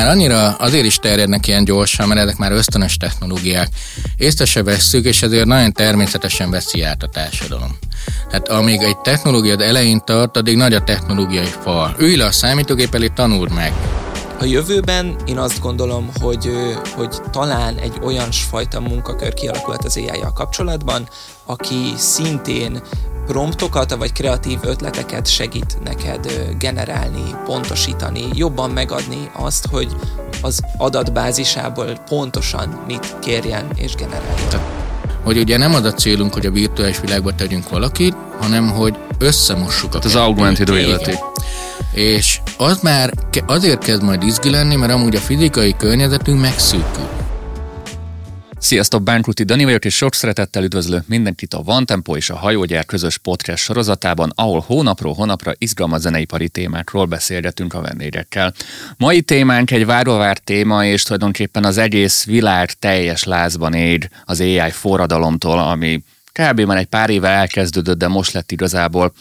Már annyira azért is terjednek ilyen gyorsan, mert ezek már ösztönös technológiák. Észre se vesszük, és ezért nagyon természetesen veszi át a társadalom. Hát amíg egy technológia elején tart, addig nagy a technológiai fal. Ülj le a számítógép elé, tanuld meg. A jövőben én azt gondolom, hogy, hogy talán egy olyan fajta munkakör kialakulhat az ai kapcsolatban, aki szintén promptokat, vagy kreatív ötleteket segít neked generálni, pontosítani, jobban megadni azt, hogy az adatbázisából pontosan mit kérjen és generáljon. Hogy ugye nem az a célunk, hogy a virtuális világba tegyünk valakit, hanem hogy összemossuk a Az augmented reality. És az már azért kezd majd izgi lenni, mert amúgy a fizikai környezetünk megszűkül. Sziasztok, Bánkuti Dani vagyok, és sok szeretettel üdvözlök mindenkit a Van Tempo és a Hajógyár közös podcast sorozatában, ahol hónapról hónapra izgalmas zeneipari témákról beszélgetünk a vendégekkel. Mai témánk egy váróvárt téma, és tulajdonképpen az egész világ teljes lázban ég az AI forradalomtól, ami kb. már egy pár éve elkezdődött, de most lett igazából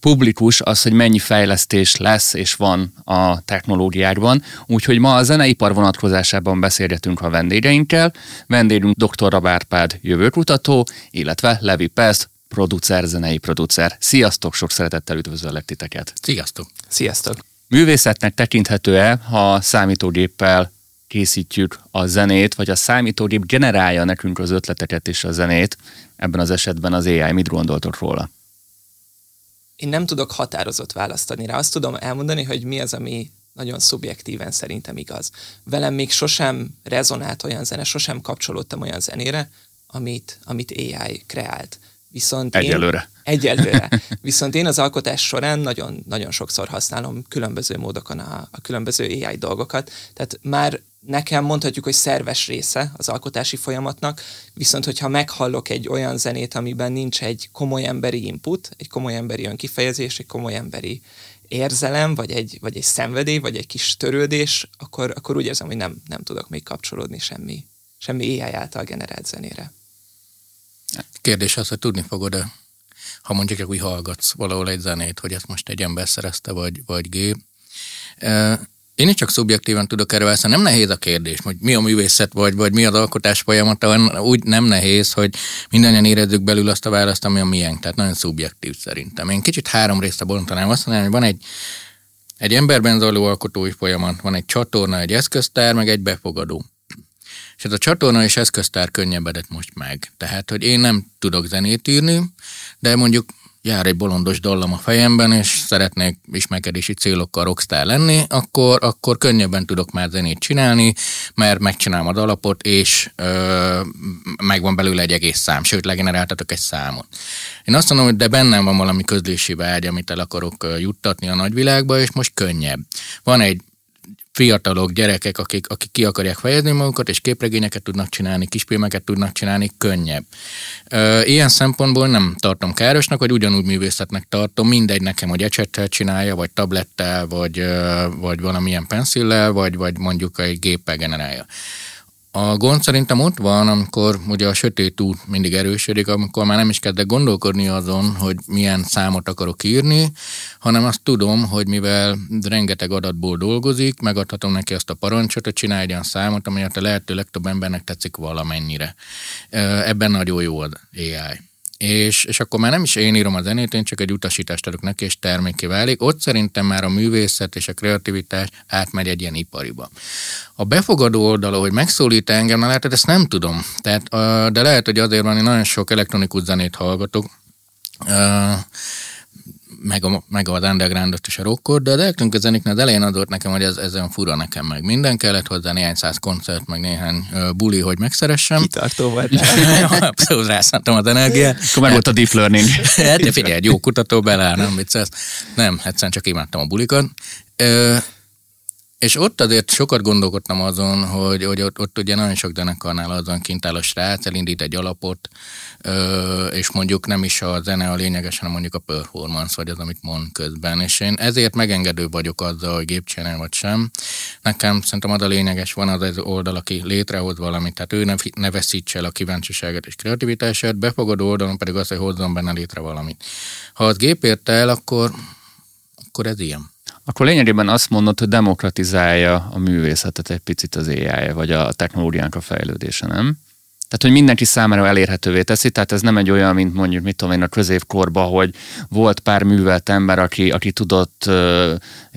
publikus az, hogy mennyi fejlesztés lesz és van a technológiákban. Úgyhogy ma a zeneipar vonatkozásában beszélgetünk a vendégeinkkel. Vendégünk dr. Rabárpád jövőkutató, illetve Levi Pest, producer, zenei producer. Sziasztok, sok szeretettel üdvözöllek titeket. Sziasztok. Sziasztok. Művészetnek tekinthető-e, ha számítógéppel készítjük a zenét, vagy a számítógép generálja nekünk az ötleteket és a zenét, ebben az esetben az AI, mit gondoltok róla? Én nem tudok határozott választani rá. Azt tudom elmondani, hogy mi az, ami nagyon szubjektíven szerintem igaz. Velem még sosem rezonált olyan zene, sosem kapcsolódtam olyan zenére, amit, amit AI kreált. Viszont egyelőre. Én, egyelőre. Viszont én az alkotás során nagyon, nagyon sokszor használom különböző módokon a, a különböző AI dolgokat. Tehát már nekem mondhatjuk, hogy szerves része az alkotási folyamatnak, viszont hogyha meghallok egy olyan zenét, amiben nincs egy komoly emberi input, egy komoly emberi önkifejezés, egy komoly emberi érzelem, vagy egy, vagy egy szenvedély, vagy egy kis törődés, akkor, akkor úgy érzem, hogy nem, nem tudok még kapcsolódni semmi, semmi AI által generált zenére. Kérdés az, hogy tudni fogod-e, ha mondjuk úgy hallgatsz valahol egy zenét, hogy ezt most egy ember szerezte, vagy, vagy gép. Én is csak szubjektíven tudok erről ezt, nem nehéz a kérdés, hogy mi a művészet, vagy, vagy mi az alkotás folyamata, úgy nem nehéz, hogy mindannyian érezzük belül azt a választ, ami a miénk, tehát nagyon szubjektív szerintem. Én kicsit három részre bontanám, azt mondanám, hogy van egy, egy emberben zajló alkotói folyamat, van egy csatorna, egy eszköztár, meg egy befogadó. És ez a csatorna és eszköztár könnyebbedett most meg. Tehát, hogy én nem tudok zenét írni, de mondjuk jár egy bolondos dallam a fejemben, és szeretnék ismerkedési célokkal rockstar lenni, akkor, akkor könnyebben tudok már zenét csinálni, mert megcsinálom a dalapot, és ö, megvan belőle egy egész szám, sőt, legeneráltatok egy számot. Én azt mondom, hogy de bennem van valami közlési vágy, amit el akarok juttatni a nagyvilágba, és most könnyebb. Van egy fiatalok, gyerekek, akik, akik ki akarják fejezni magukat, és képregényeket tudnak csinálni, kisfilmeket tudnak csinálni, könnyebb. Ilyen szempontból nem tartom károsnak, vagy ugyanúgy művészetnek tartom, mindegy nekem, hogy ecsettel csinálja, vagy tablettel, vagy, vagy valamilyen penszillel, vagy, vagy mondjuk egy géppel generálja. A gond szerintem ott van, amikor ugye a sötét út mindig erősödik, amikor már nem is kezdek gondolkodni azon, hogy milyen számot akarok írni, hanem azt tudom, hogy mivel rengeteg adatból dolgozik, megadhatom neki azt a parancsot, hogy csinálj egy olyan számot, amelyet a lehető legtöbb embernek tetszik valamennyire. Ebben nagyon jó az AI és, és akkor már nem is én írom a zenét, én csak egy utasítást adok neki, és terméké válik. Ott szerintem már a művészet és a kreativitás átmegy egy ilyen ipariba. A befogadó oldala, hogy megszólít engem, na látod, ezt nem tudom. Tehát, de lehet, hogy azért van, hogy nagyon sok elektronikus zenét hallgatok, meg, a, meg az undergroundot és a rockot, de az elektronikus zenéknél az elején adott nekem, hogy ez, ez olyan fura nekem meg. Minden kellett hozzá, néhány száz koncert, meg néhány uh, buli, hogy megszeressem. Kitartó vagy. Abszolút rászántam az energiát. Akkor meg volt a deep learning. hát, de figyelj, egy jó kutató beláll, nem viccelsz. Nem, egyszerűen csak imádtam a bulikat. Uh, és ott azért sokat gondolkodtam azon, hogy, hogy ott, ott ugye nagyon sok zenekarnál azon kint áll a srác, elindít egy alapot, és mondjuk nem is a zene a lényeges, hanem mondjuk a performance, vagy az, amit mond közben. És én ezért megengedő vagyok azzal, hogy gépcsinál vagy sem. Nekem szerintem az a lényeges, van az az oldal, aki létrehoz valamit, tehát ő ne, ne veszítse el a kíváncsiságot és kreativitását, befogadó oldalon pedig az, hogy hozzon benne létre valamit. Ha az gép érte el, akkor, akkor ez ilyen. Akkor lényegében azt mondod, hogy demokratizálja a művészetet egy picit az AI, vagy a technológiánk a fejlődése, nem? Tehát, hogy mindenki számára elérhetővé teszi, tehát ez nem egy olyan, mint mondjuk, mit tudom én, a középkorban, hogy volt pár művelt ember, aki, aki tudott uh,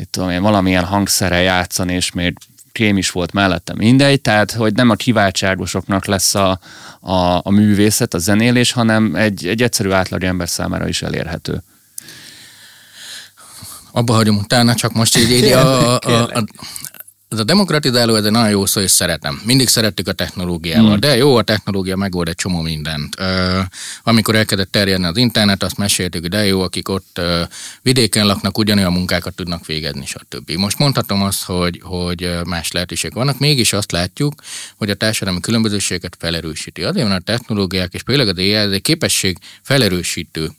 tudom én, valamilyen hangszerrel játszani, és még kém is volt mellette, mindegy, tehát hogy nem a kiváltságosoknak lesz a, a, a művészet, a zenélés, hanem egy, egy egyszerű átlag ember számára is elérhető. Abba hagyom utána, csak most így, így a, a, a, ez a demokratizáló, ez egy nagyon jó szó, és szeretem. Mindig szerettük a technológiával, mm. de jó, a technológia megold egy csomó mindent. Uh, amikor elkezdett terjedni az internet, azt meséltük, de jó, akik ott uh, vidéken laknak, ugyanolyan munkákat tudnak végezni, stb. Most mondhatom azt, hogy, hogy más lehetőségek vannak, mégis azt látjuk, hogy a társadalmi különbözőségeket felerősíti. Azért van a technológiák, és például az AI, ez egy képesség felerősítő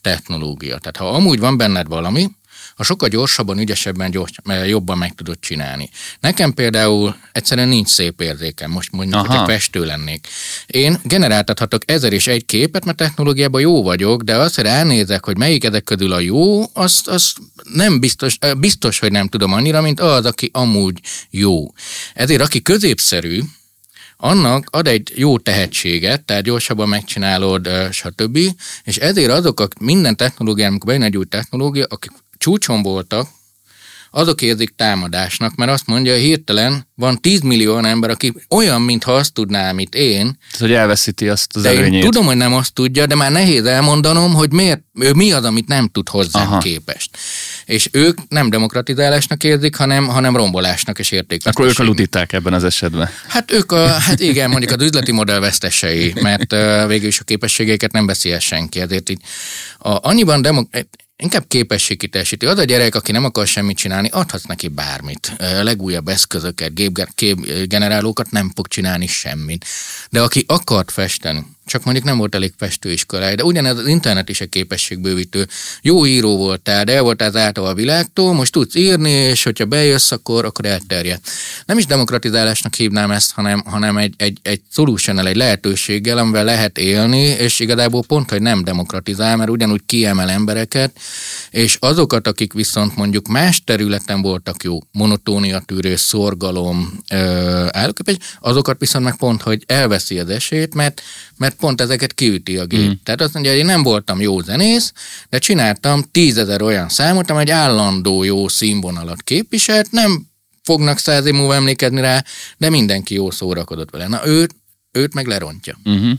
technológia. Tehát ha amúgy van benned valami, ha sokkal gyorsabban, ügyesebben, gyors, jobban meg tudod csinálni. Nekem például egyszerűen nincs szép érzékem, most mondjuk, Aha. hogyha festő lennék. Én generáltathatok ezer és egy képet, mert technológiában jó vagyok, de azt, hogy elnézek, hogy melyik ezek közül a jó, azt, azt nem biztos, biztos, hogy nem tudom annyira, mint az, aki amúgy jó. Ezért aki középszerű, annak ad egy jó tehetséget, tehát gyorsabban megcsinálod, stb. És ezért azok a minden technológia, amikor bejön egy új technológia, akik csúcson voltak, azok érzik támadásnak, mert azt mondja, hogy hirtelen van 10 millió ember, aki olyan, mintha azt tudná, amit én. Tehát, hogy elveszíti azt az de előnyét. Én tudom, hogy nem azt tudja, de már nehéz elmondanom, hogy miért, ő mi az, amit nem tud hozzám Aha. képest. És ők nem demokratizálásnak érzik, hanem, hanem rombolásnak és értékvesztésnek. Akkor ők a luditák ebben az esetben. Hát ők, a, hát igen, mondjuk az üzleti modell vesztesei, mert uh, végül is a képességeiket nem beszél senki. Ezért így a, annyiban demok- inkább képességkiteljesíti. Az a gyerek, aki nem akar semmit csinálni, adhatsz neki bármit. A legújabb eszközöket, gépgenerálókat nem fog csinálni semmit. De aki akart festeni, csak mondjuk nem volt elég festőiskolája, de ugyanez az internet is egy képességbővítő. Jó író voltál, de el voltál zártva a világtól, most tudsz írni, és hogyha bejössz, akkor, akkor elterjed. Nem is demokratizálásnak hívnám ezt, hanem, hanem egy, egy, egy solution egy lehetőséggel, amivel lehet élni, és igazából pont, hogy nem demokratizál, mert ugyanúgy kiemel embereket, és azokat, akik viszont mondjuk más területen voltak jó, monotónia tűrő, szorgalom, állóképes, azokat viszont meg pont, hogy elveszi az esélyt, mert, mert pont ezeket kiüti a gép. Mm. Tehát azt mondja, hogy én nem voltam jó zenész, de csináltam tízezer olyan számot, amely egy állandó jó színvonalat képviselt, nem fognak száz év múlva emlékezni rá, de mindenki jó szórakodott vele. Na őt, őt meg lerontja. Uh-huh.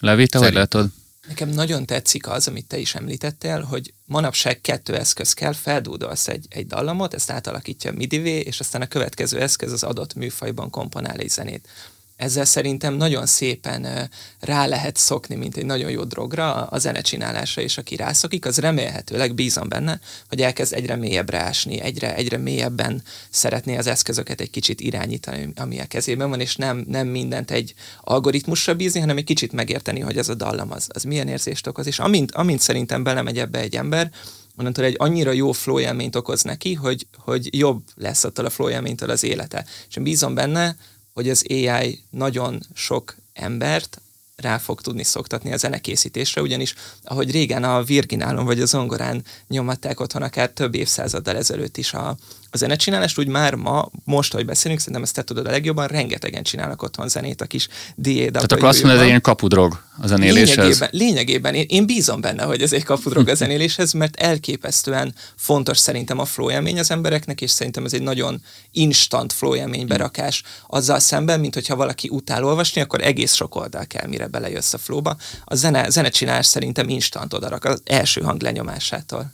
Levi, te hogy látod? Nekem nagyon tetszik az, amit te is említettél, hogy manapság kettő eszköz kell, feldúdolsz egy, egy dallamot, ezt átalakítja midivé, és aztán a következő eszköz az adott műfajban komponál egy zenét ezzel szerintem nagyon szépen rá lehet szokni, mint egy nagyon jó drogra a zenecsinálásra, és aki rászokik, az remélhetőleg bízom benne, hogy elkezd egyre mélyebbre ásni, egyre, egyre mélyebben szeretné az eszközöket egy kicsit irányítani, ami a kezében van, és nem, nem mindent egy algoritmusra bízni, hanem egy kicsit megérteni, hogy az a dallam az, az milyen érzést okoz, és amint, amint szerintem belemegy ebbe egy ember, onnantól egy annyira jó flow élményt okoz neki, hogy, hogy jobb lesz attól a flow az élete. És én bízom benne, hogy az AI nagyon sok embert rá fog tudni szoktatni a zenekészítésre, ugyanis ahogy régen a virginálon vagy a zongorán nyomatták otthon akár több évszázaddal ezelőtt is a, a zenecsinálást, úgy már ma, most, hogy beszélünk, szerintem ezt te tudod a legjobban, rengetegen csinálnak otthon zenét a kis DAW. Tehát akkor azt mondod, ez egy ilyen kapudrog a zenéléshez? Lényegében, lényegében én, én bízom benne, hogy ez egy kapudrog a zenéléshez, mert elképesztően fontos szerintem a flow élmény az embereknek, és szerintem ez egy nagyon instant flow élmény berakás azzal szemben, mint hogyha valaki utál olvasni, akkor egész sok oldal kell, mire belejössz a flowba. A zene, zenecsinálás szerintem instant odarak az első hang lenyomásától.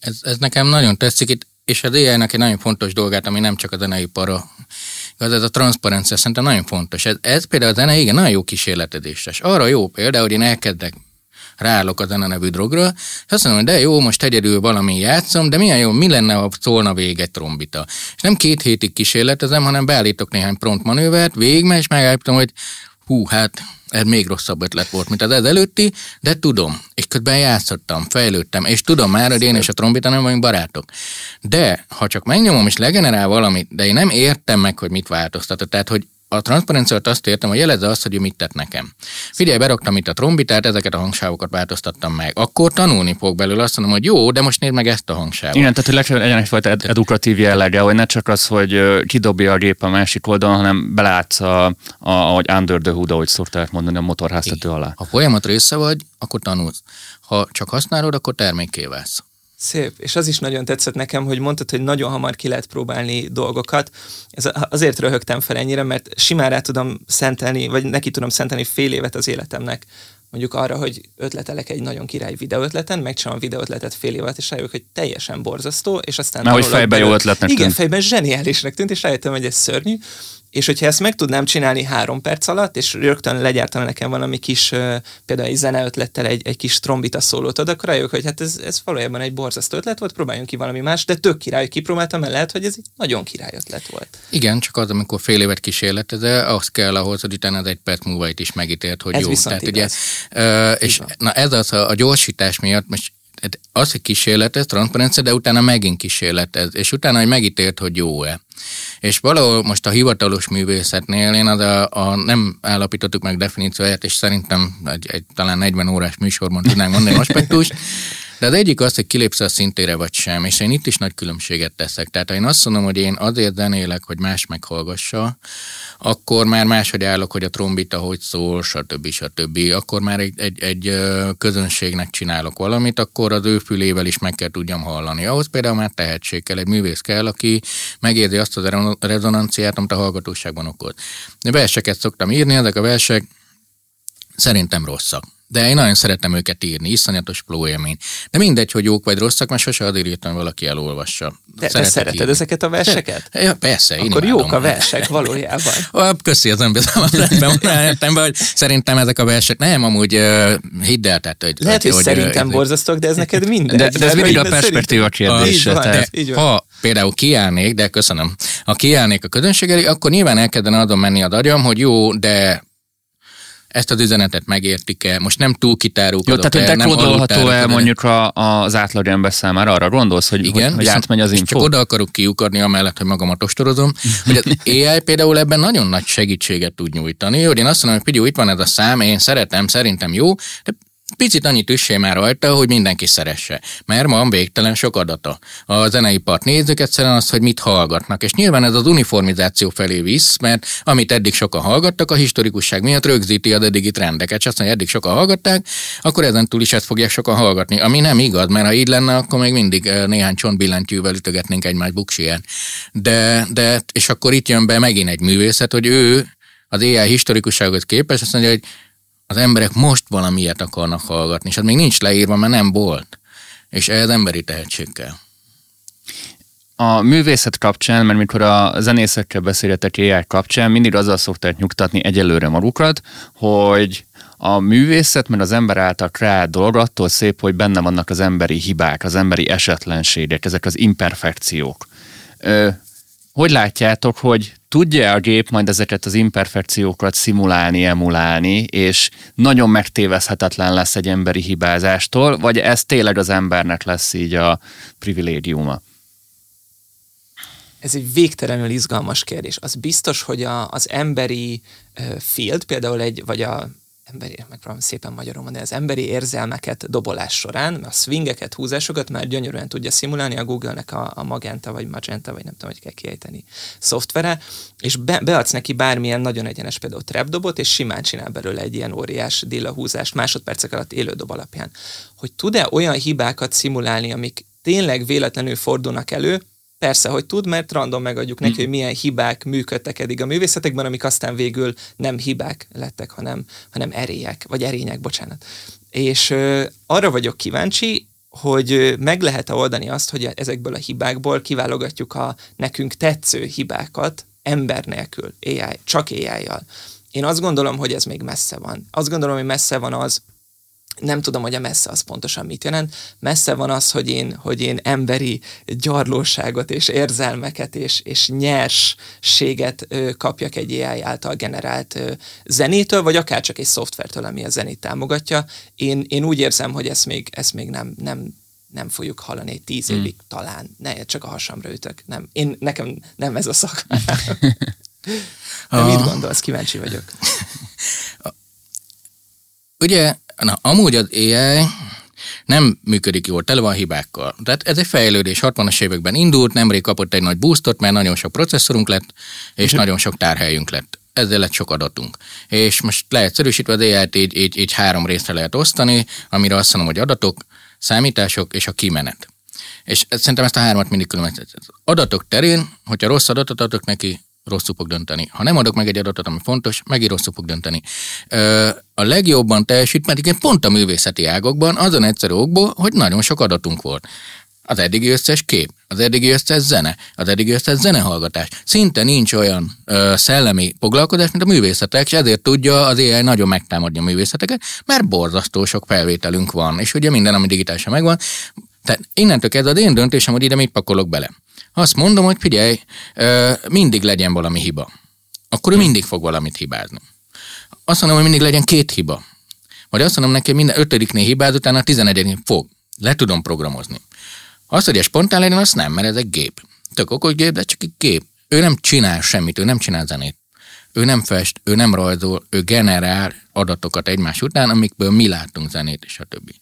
Ez, ez nekem nagyon tetszik. Itt és az ai egy nagyon fontos dolgát, ami nem csak a zenei para, az ez a transzparencia szerintem nagyon fontos. Ez, ez például a zene, igen, nagyon jó kísérletezéses. Arra jó példa, hogy én elkezdek ráállok a zene nevű drogra, és azt mondom, hogy de jó, most egyedül valami játszom, de milyen jó, mi lenne, ha szólna végig egy trombita. És nem két hétig kísérletezem, hanem beállítok néhány prompt manővert, végigmegy, és megállítom, hogy hú, hát ez még rosszabb ötlet volt, mint az előtti, de tudom, és közben játszottam, fejlődtem, és tudom már, hogy én és a trombita nem vagyunk barátok. De ha csak megnyomom és legenerál valamit, de én nem értem meg, hogy mit változtatott, tehát hogy a transzparenciát azt értem, hogy jelezze azt, hogy mit tett nekem. Figyelj, beraktam itt a trombitát, ezeket a hangsávokat változtattam meg. Akkor tanulni fog belőle, azt mondom, hogy jó, de most nézd meg ezt a hangsávot. Igen, tehát hogy legyen egyfajta ed- edukatív jellege, hogy ne csak az, hogy kidobja a gép a másik oldalon, hanem belátsz a, a, ahogy under the hood, ahogy szokták mondani, a motorháztető alá. Ha folyamat része vagy, akkor tanulsz. Ha csak használod, akkor termékké válsz. Szép, és az is nagyon tetszett nekem, hogy mondtad, hogy nagyon hamar ki lehet próbálni dolgokat. Ez azért röhögtem fel ennyire, mert simán rá tudom szentelni, vagy neki tudom szentelni fél évet az életemnek, mondjuk arra, hogy ötletelek egy nagyon király videóötleten, megcsinálom a videóötletet fél évet, és rájövök, hogy teljesen borzasztó, és aztán... Mert hogy fejben jó ötletnek Igen, tűnt. fejben zseniálisnak tűnt, és rájöttem, hogy ez szörnyű, és hogyha ezt meg tudnám csinálni három perc alatt, és rögtön legyártana nekem valami kis, például egy zeneötlettel egy, egy kis trombita szólót ad, akkor rájövök, hogy hát ez, ez valójában egy borzasztó ötlet volt, próbáljunk ki valami más, de tök király, kipróbáltam, mert lehet, hogy ez egy nagyon király ötlet volt. Igen, csak az, amikor fél évet kísérletezel, az kell ahhoz, hogy utána az egy perc múlva itt is megítélt, hogy ez jó. Tehát, igaz. ugye, és na ez az a, a gyorsítás miatt, most hát az, hogy kísérletez, transzparencia, de utána megint kísérletez, és utána, hogy megítélt, hogy jó-e. És valahol most a hivatalos művészetnél én az a, a nem állapítottuk meg definícióját, és szerintem egy, egy talán 40 órás műsorban tudnánk mondani aspektust, de az egyik az, hogy kilépsz a szintére vagy sem, és én itt is nagy különbséget teszek. Tehát ha én azt mondom, hogy én azért zenélek, hogy más meghallgassa, akkor már máshogy állok, hogy a trombita hogy szól, stb. stb. Akkor már egy, egy, egy közönségnek csinálok valamit, akkor az ő fülével is meg kell tudjam hallani. Ahhoz például már tehetség kell, egy művész kell, aki megérzi azt az rezonanciát, amit a hallgatóságban okoz. Verseket szoktam írni, ezek a versek szerintem rosszak de én nagyon szeretem őket írni, iszonyatos flow élmény. De mindegy, hogy jók vagy rosszak, mert sose azért írtam, hogy valaki elolvassa. Te, te szereted írni. ezeket a verseket? Ja, persze, én Akkor jók a versek valójában. Köszi az önbizalmat, hogy szerintem ezek a versek, nem, amúgy uh, hidd el, tehát, hogy... Lehet, hogy, hogy szerintem uh, borzasztok, de ez neked minden. De, de ez mindig a perspektíva kérdése. Tehát, ha például kiállnék, de köszönöm, ha kiállnék a közönség elé, akkor nyilván elkezdene azon menni a agyam, hogy jó, de ezt az üzenetet megértik-e, most nem túl kitárulkodott Jó, tehát hogy dekódolható el mondjuk a, az átlagember számára, arra gondolsz, hogy, Igen, hogy, hogy átmegy az info? Csak oda akarok kiukadni amellett, hogy magamat ostorozom, hogy az AI például ebben nagyon nagy segítséget tud nyújtani, hogy én azt mondom, hogy figyelj, itt van ez a szám, én szeretem, szerintem jó, de picit annyit üssé már rajta, hogy mindenki szeresse. Mert van végtelen sok adata. A zeneipart nézzük egyszerűen azt, hogy mit hallgatnak. És nyilván ez az uniformizáció felé visz, mert amit eddig sokan hallgattak, a historikusság miatt rögzíti az eddigi trendeket. És azt mondja, eddig sokan hallgatták, akkor ezen túl is ezt fogják sokan hallgatni. Ami nem igaz, mert ha így lenne, akkor még mindig néhány csontbillentyűvel ütögetnénk egymás buksiján. De, de, és akkor itt jön be megint egy művészet, hogy ő az AI historikusságot képes, azt mondja, hogy az emberek most valamilyet akarnak hallgatni, és az még nincs leírva, mert nem volt. És ehhez emberi tehetség kell. A művészet kapcsán, mert mikor a zenészekkel beszélgetek AI kapcsán, mindig azzal szokták nyugtatni egyelőre magukat, hogy a művészet, mert az ember által kreált dolog attól szép, hogy benne vannak az emberi hibák, az emberi esetlenségek, ezek az imperfekciók. Ö, hogy látjátok, hogy tudja a gép majd ezeket az imperfekciókat szimulálni, emulálni, és nagyon megtévezhetetlen lesz egy emberi hibázástól, vagy ez tényleg az embernek lesz így a privilégiuma? Ez egy végtelenül izgalmas kérdés. Az biztos, hogy a, az emberi field, például egy, vagy a emberi, megpróbálom szépen magyarul mondani, az emberi érzelmeket dobolás során, a swingeket, húzásokat már gyönyörűen tudja szimulálni a Google-nek a, a Magenta, vagy Magenta, vagy nem tudom, hogy kell kiejteni szoftvere, és be, beadsz neki bármilyen nagyon egyenes például trapdobot, és simán csinál belőle egy ilyen óriás húzást másodpercek alatt élő dob alapján. Hogy tud-e olyan hibákat szimulálni, amik tényleg véletlenül fordulnak elő, Persze, hogy tud, mert random megadjuk neki, mm. hogy milyen hibák működtek eddig a művészetekben, amik aztán végül nem hibák lettek, hanem, hanem erélyek, vagy erények, bocsánat. És ö, arra vagyok kíváncsi, hogy meg lehet-e oldani azt, hogy ezekből a hibákból kiválogatjuk a nekünk tetsző hibákat ember nélkül, AI, csak AI-jal. Én azt gondolom, hogy ez még messze van. Azt gondolom, hogy messze van az, nem tudom, hogy a messze az pontosan mit jelent. Messze van az, hogy én, hogy én emberi gyarlóságot és érzelmeket és, és nyersséget kapjak egy AI által generált zenétől, vagy akár csak egy szoftvertől, ami a zenét támogatja. Én, én úgy érzem, hogy ezt még, ezt még nem, nem, nem fogjuk hallani egy tíz hmm. évig talán. Ne, csak a hasamra ütök. Nem. Én, nekem nem ez a szak. De a... mit gondolsz? Kíváncsi vagyok. Ugye, na, amúgy az AI nem működik jól, tele van hibákkal. Tehát ez egy fejlődés, 60-as években indult, nemrég kapott egy nagy boostot, mert nagyon sok processzorunk lett, és uh-huh. nagyon sok tárhelyünk lett. Ezzel lett sok adatunk. És most leegyszerűsítve az AI-t így, így, így három részre lehet osztani, amire azt mondom, hogy adatok, számítások és a kimenet. És szerintem ezt a hármat mindig különböztet. Adatok terén, hogyha rossz adatot adok neki, rosszul fog dönteni. Ha nem adok meg egy adatot, ami fontos, megint rosszul fog dönteni. A legjobban teljesít, igen, pont a művészeti ágokban azon egyszerű okból, hogy nagyon sok adatunk volt. Az eddigi összes kép, az eddigi összes zene, az eddigi összes zenehallgatás. Szinte nincs olyan ö, szellemi foglalkozás, mint a művészetek, és ezért tudja az AI nagyon megtámadni a művészeteket, mert borzasztó sok felvételünk van, és ugye minden, ami digitálisan megvan. Tehát innentől kezdve az én döntésem, hogy ide mit pakolok bele. Azt mondom, hogy figyelj, mindig legyen valami hiba. Akkor ő mindig fog valamit hibázni. Azt mondom, hogy mindig legyen két hiba. Vagy azt mondom neki, minden ötödiknél hibáz, utána a tizenegyediknél fog. Le tudom programozni. Azt, hogy egy spontán legyen, azt nem, mert ez egy gép. Tök okos gép, de csak egy gép. Ő nem csinál semmit, ő nem csinál zenét. Ő nem fest, ő nem rajzol, ő generál adatokat egymás után, amikből mi látunk zenét, és a többi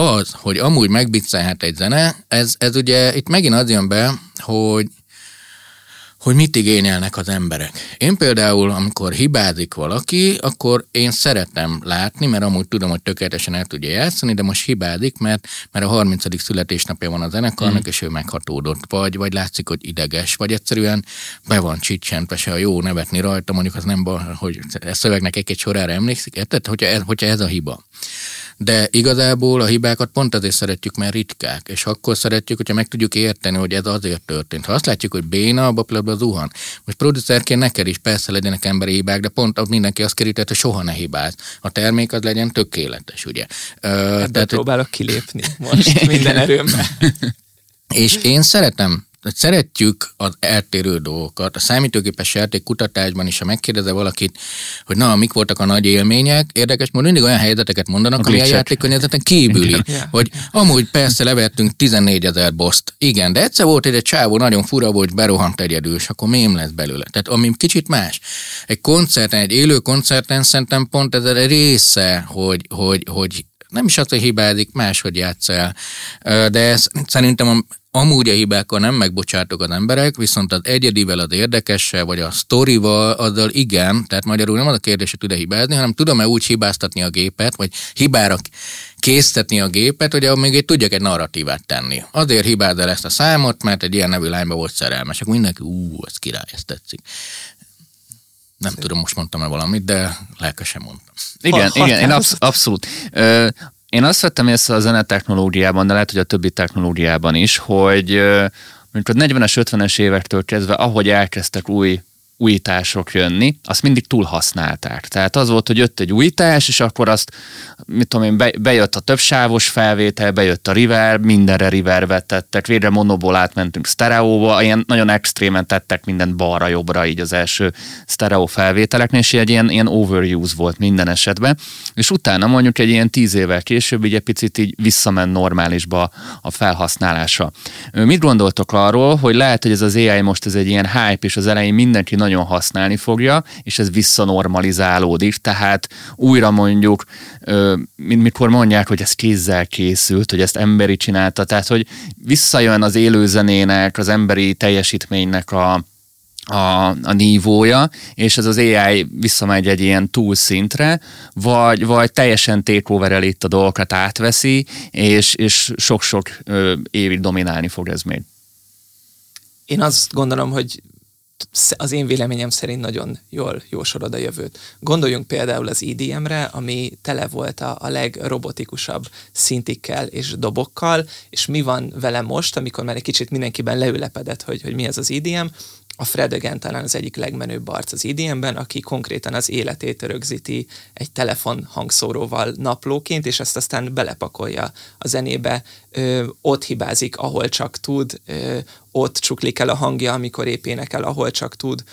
az, hogy amúgy megbiccelhet egy zene, ez, ez ugye itt megint az jön be, hogy hogy mit igényelnek az emberek. Én például, amikor hibázik valaki, akkor én szeretem látni, mert amúgy tudom, hogy tökéletesen el tudja játszani, de most hibázik, mert, mert a 30. születésnapja van a zenekarnak, mm. és ő meghatódott, vagy, vagy látszik, hogy ideges, vagy egyszerűen be van csicsentve, se a jó nevetni rajta, mondjuk az nem baj, hogy a szövegnek egy-egy sorára emlékszik, érted? Hogyha ez, hogyha ez a hiba. De igazából a hibákat pont azért szeretjük, mert ritkák, és akkor szeretjük, hogyha meg tudjuk érteni, hogy ez azért történt. Ha azt látjuk, hogy béna, abban például zuhan. Most producerként neked is persze legyenek emberi hibák, de pont mindenki azt kerített, hogy soha ne hibáz. A termék az legyen tökéletes, ugye? Ebből tehát, próbálok kilépni most minden erőmmel. És én szeretem szeretjük az eltérő dolgokat. A számítógépes játék kutatásban is, ha megkérdezze valakit, hogy na, mik voltak a nagy élmények, érdekes módon mindig olyan helyzeteket mondanak, ami a játékkörnyezeten kívüli. Yeah. Hogy amúgy persze levertünk 14 ezer boszt. Igen, de egyszer volt egy, egy csávó nagyon fura volt, berohant egyedül, és akkor mém lesz belőle. Tehát ami kicsit más. Egy koncerten, egy élő koncerten szerintem pont ez a része, hogy, hogy, hogy nem is az, hogy hibázik, máshogy játsz el. De ez, szerintem amúgy a hibákkal nem megbocsátok az emberek, viszont az egyedivel, az érdekessel, vagy a sztorival, azzal igen, tehát magyarul nem az a kérdés, hogy tud-e hibázni, hanem tudom-e úgy hibáztatni a gépet, vagy hibára késztetni a gépet, hogy még egy tudjak egy narratívát tenni. Azért hibáz el ezt a számot, mert egy ilyen nevű lányba volt szerelmes. Akkor mindenki, ú, ez király, ezt tetszik. Nem Szép. tudom, most mondtam-e valamit, de lelkesen mondtam. Igen, ha, igen, én absz- abszolút. Ö, én azt vettem észre a zenetechnológiában, de lehet, hogy a többi technológiában is, hogy mondjuk a 40-es, 50-es évektől kezdve, ahogy elkezdtek új újítások jönni, azt mindig túlhasználták. Tehát az volt, hogy jött egy újítás, és akkor azt, mit tudom én, be, bejött a többsávos felvétel, bejött a river, mindenre river tettek, végre monoból átmentünk sztereóba, ilyen nagyon extrémen tettek mindent balra-jobbra így az első sztereó felvételeknél, és egy ilyen, ilyen overuse volt minden esetben, és utána mondjuk egy ilyen tíz évvel később így egy picit így visszament normálisba a felhasználása. Mit gondoltok arról, hogy lehet, hogy ez az AI most ez egy ilyen hype, és az elején mindenki nagyon nagyon használni fogja, és ez visszanormalizálódik, tehát újra mondjuk, mikor mondják, hogy ez kézzel készült, hogy ezt emberi csinálta, tehát hogy visszajön az élőzenének, az emberi teljesítménynek a, a, a nívója, és ez az AI visszamegy egy ilyen túlszintre, vagy, vagy teljesen takeover itt a dolgokat átveszi, és, és sok-sok évig dominálni fog ez még. Én azt gondolom, hogy az én véleményem szerint nagyon jól jósolod a jövőt. Gondoljunk például az EDM-re, ami tele volt a, a legrobotikusabb szintikkel és dobokkal, és mi van vele most, amikor már egy kicsit mindenkiben leülepedett, hogy, hogy mi ez az EDM, a Fred Again talán az egyik legmenőbb arc az IDM-ben, aki konkrétan az életét rögzíti egy telefon hangszóróval naplóként, és ezt aztán belepakolja a zenébe. Ö, ott hibázik, ahol csak tud, ö, ott csuklik el a hangja, amikor épp énekel, ahol csak tud,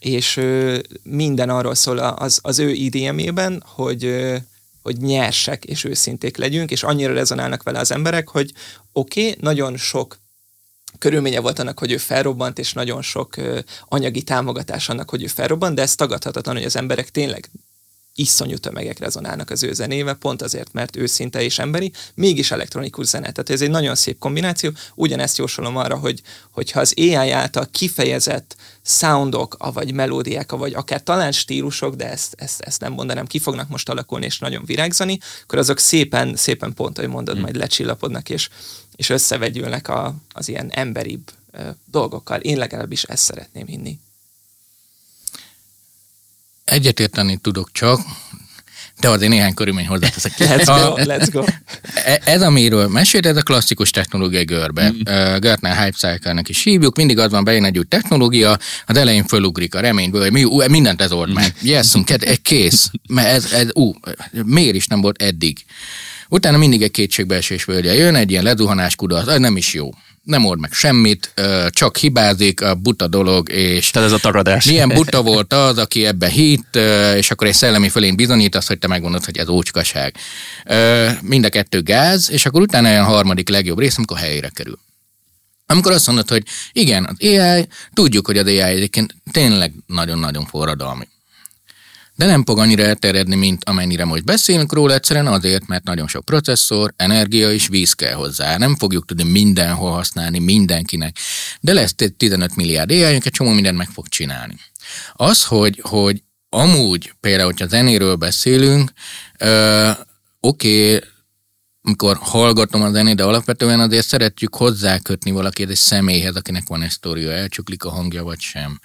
és ö, minden arról szól az, az ő IDM-ében, hogy ö, hogy nyersek és őszinték legyünk, és annyira rezonálnak vele az emberek, hogy oké, okay, nagyon sok körülménye volt annak, hogy ő felrobbant, és nagyon sok anyagi támogatás annak, hogy ő felrobbant, de ez tagadhatatlan, hogy az emberek tényleg iszonyú tömegek rezonálnak az ő zenével, pont azért, mert őszinte és emberi, mégis elektronikus zene. Tehát ez egy nagyon szép kombináció. Ugyanezt jósolom arra, hogy hogyha az AI által kifejezett soundok, vagy melódiák, vagy akár talán stílusok, de ezt, ezt, ezt nem mondanám, ki fognak most alakulni és nagyon virágzani, akkor azok szépen, szépen pont, ahogy mondod, hmm. majd lecsillapodnak és, és összevegyülnek a, az ilyen emberibb dolgokkal. Én legalábbis ezt szeretném hinni. Egyetérteni tudok csak, de azért néhány körülmény hozzáteszek. Let's go, let's go. E, ez, amiről mesélt, ez a klasszikus technológiai görbe. Mm. Gartner Hype Cycle-nek is hívjuk, mindig az van, bejön egy új technológia, az elején fölugrik a reményből, hogy mi, ú, mindent ez old meg. Yes, kész. Mert ez, ez ú, miért is nem volt eddig? Utána mindig egy kétségbeesés völgye jön, egy ilyen lezuhanás kudarc, az nem is jó nem old meg semmit, csak hibázik, a buta dolog, és... Tehát ez a tagadás. Milyen buta volt az, aki ebbe hitt, és akkor egy szellemi fölén bizonyít azt, hogy te megmondod, hogy ez ócskaság. Mind a kettő gáz, és akkor utána olyan harmadik legjobb rész, amikor helyére kerül. Amikor azt mondod, hogy igen, az AI, tudjuk, hogy az AI egyébként tényleg nagyon-nagyon forradalmi de nem fog annyira elterjedni, mint amennyire most beszélünk róla, egyszerűen azért, mert nagyon sok processzor, energia és víz kell hozzá. Nem fogjuk tudni mindenhol használni mindenkinek, de lesz 15 milliárd ai egy csomó mindent meg fog csinálni. Az, hogy, hogy amúgy például, hogyha zenéről beszélünk, oké, okay, amikor hallgatom a zenét, de alapvetően azért szeretjük hozzákötni valakit egy személyhez, akinek van egy sztoria, elcsuklik a hangja, vagy sem.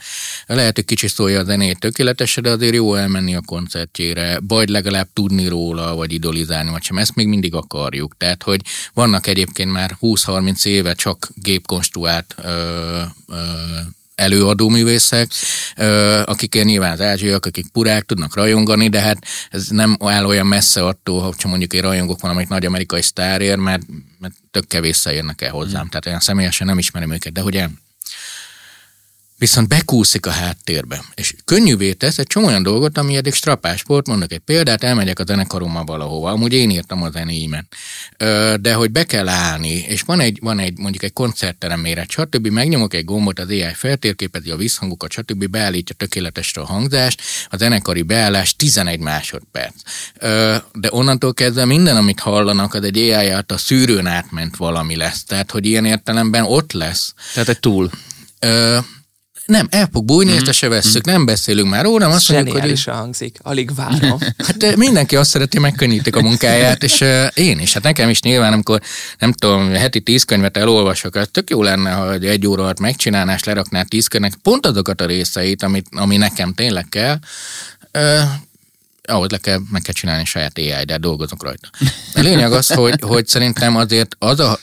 Lehet, hogy kicsi szólja a zenét tökéletesen, de azért jó elmenni a koncertjére, vagy legalább tudni róla, vagy idolizálni, vagy sem. Ezt még mindig akarjuk. Tehát, hogy vannak egyébként már 20-30 éve csak gépkonstruált ö, ö, előadóművészek, akik nyilván az ázsiak, akik purák, tudnak rajongani, de hát ez nem áll olyan messze attól, hogyha mondjuk egy rajongók van, amelyik nagy amerikai sztárért, mert, mert tök kevés érnek el hozzám. Mm. Tehát olyan személyesen nem ismerem őket, de hogy viszont bekúszik a háttérbe. És könnyűvé tesz egy csomó olyan dolgot, ami eddig strapás volt, mondok egy példát, elmegyek a zenekarommal valahova, amúgy én írtam a zenéimet, de hogy be kell állni, és van egy, van egy mondjuk egy koncertterem méret, stb. megnyomok egy gombot, az AI feltérképezi a visszhangokat, stb. beállítja tökéletesre a hangzást, a zenekari beállás 11 másodperc. De onnantól kezdve minden, amit hallanak, az egy AI által szűrőn átment valami lesz. Tehát, hogy ilyen értelemben ott lesz. Tehát egy túl. Nem, el fog bújni, mm. ezt se vesszük, mm. nem beszélünk már róla, azt mondjuk, hogy... is hangzik, alig várom. hát mindenki azt szereti, megkönnyítik a munkáját, és uh, én is. Hát nekem is nyilván, amikor nem tudom, heti tíz könyvet elolvasok, az tök jó lenne, hogy egy óra alatt megcsinálnál, és leraknál tíz könyvnek pont azokat a részeit, amit, ami nekem tényleg kell. Uh, ahhoz le kell, meg kell csinálni saját AI, de dolgozok rajta. A lényeg az, hogy, hogy szerintem azért az a,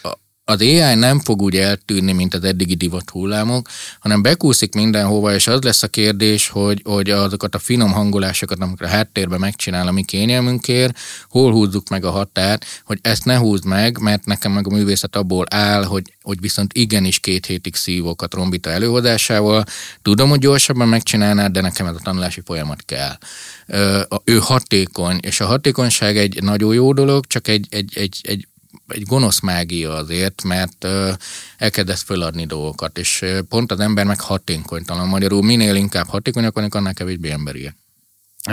az AI nem fog úgy eltűnni, mint az eddigi divat hullámok, hanem bekúszik mindenhova, és az lesz a kérdés, hogy, hogy azokat a finom hangolásokat, amiket a háttérben megcsinál a mi kényelmünkért, hol húzzuk meg a határt, hogy ezt ne húzd meg, mert nekem meg a művészet abból áll, hogy, hogy viszont igenis két hétig szívok a trombita előhozásával. Tudom, hogy gyorsabban megcsinálnád, de nekem ez a tanulási folyamat kell. Ő hatékony, és a hatékonyság egy nagyon jó dolog, csak egy, egy, egy, egy egy gonosz mágia azért, mert elkezdesz föladni dolgokat, és pont az ember meg hatékonytalan. Magyarul minél inkább hatékonyak vannak, annál kevésbé emberiek.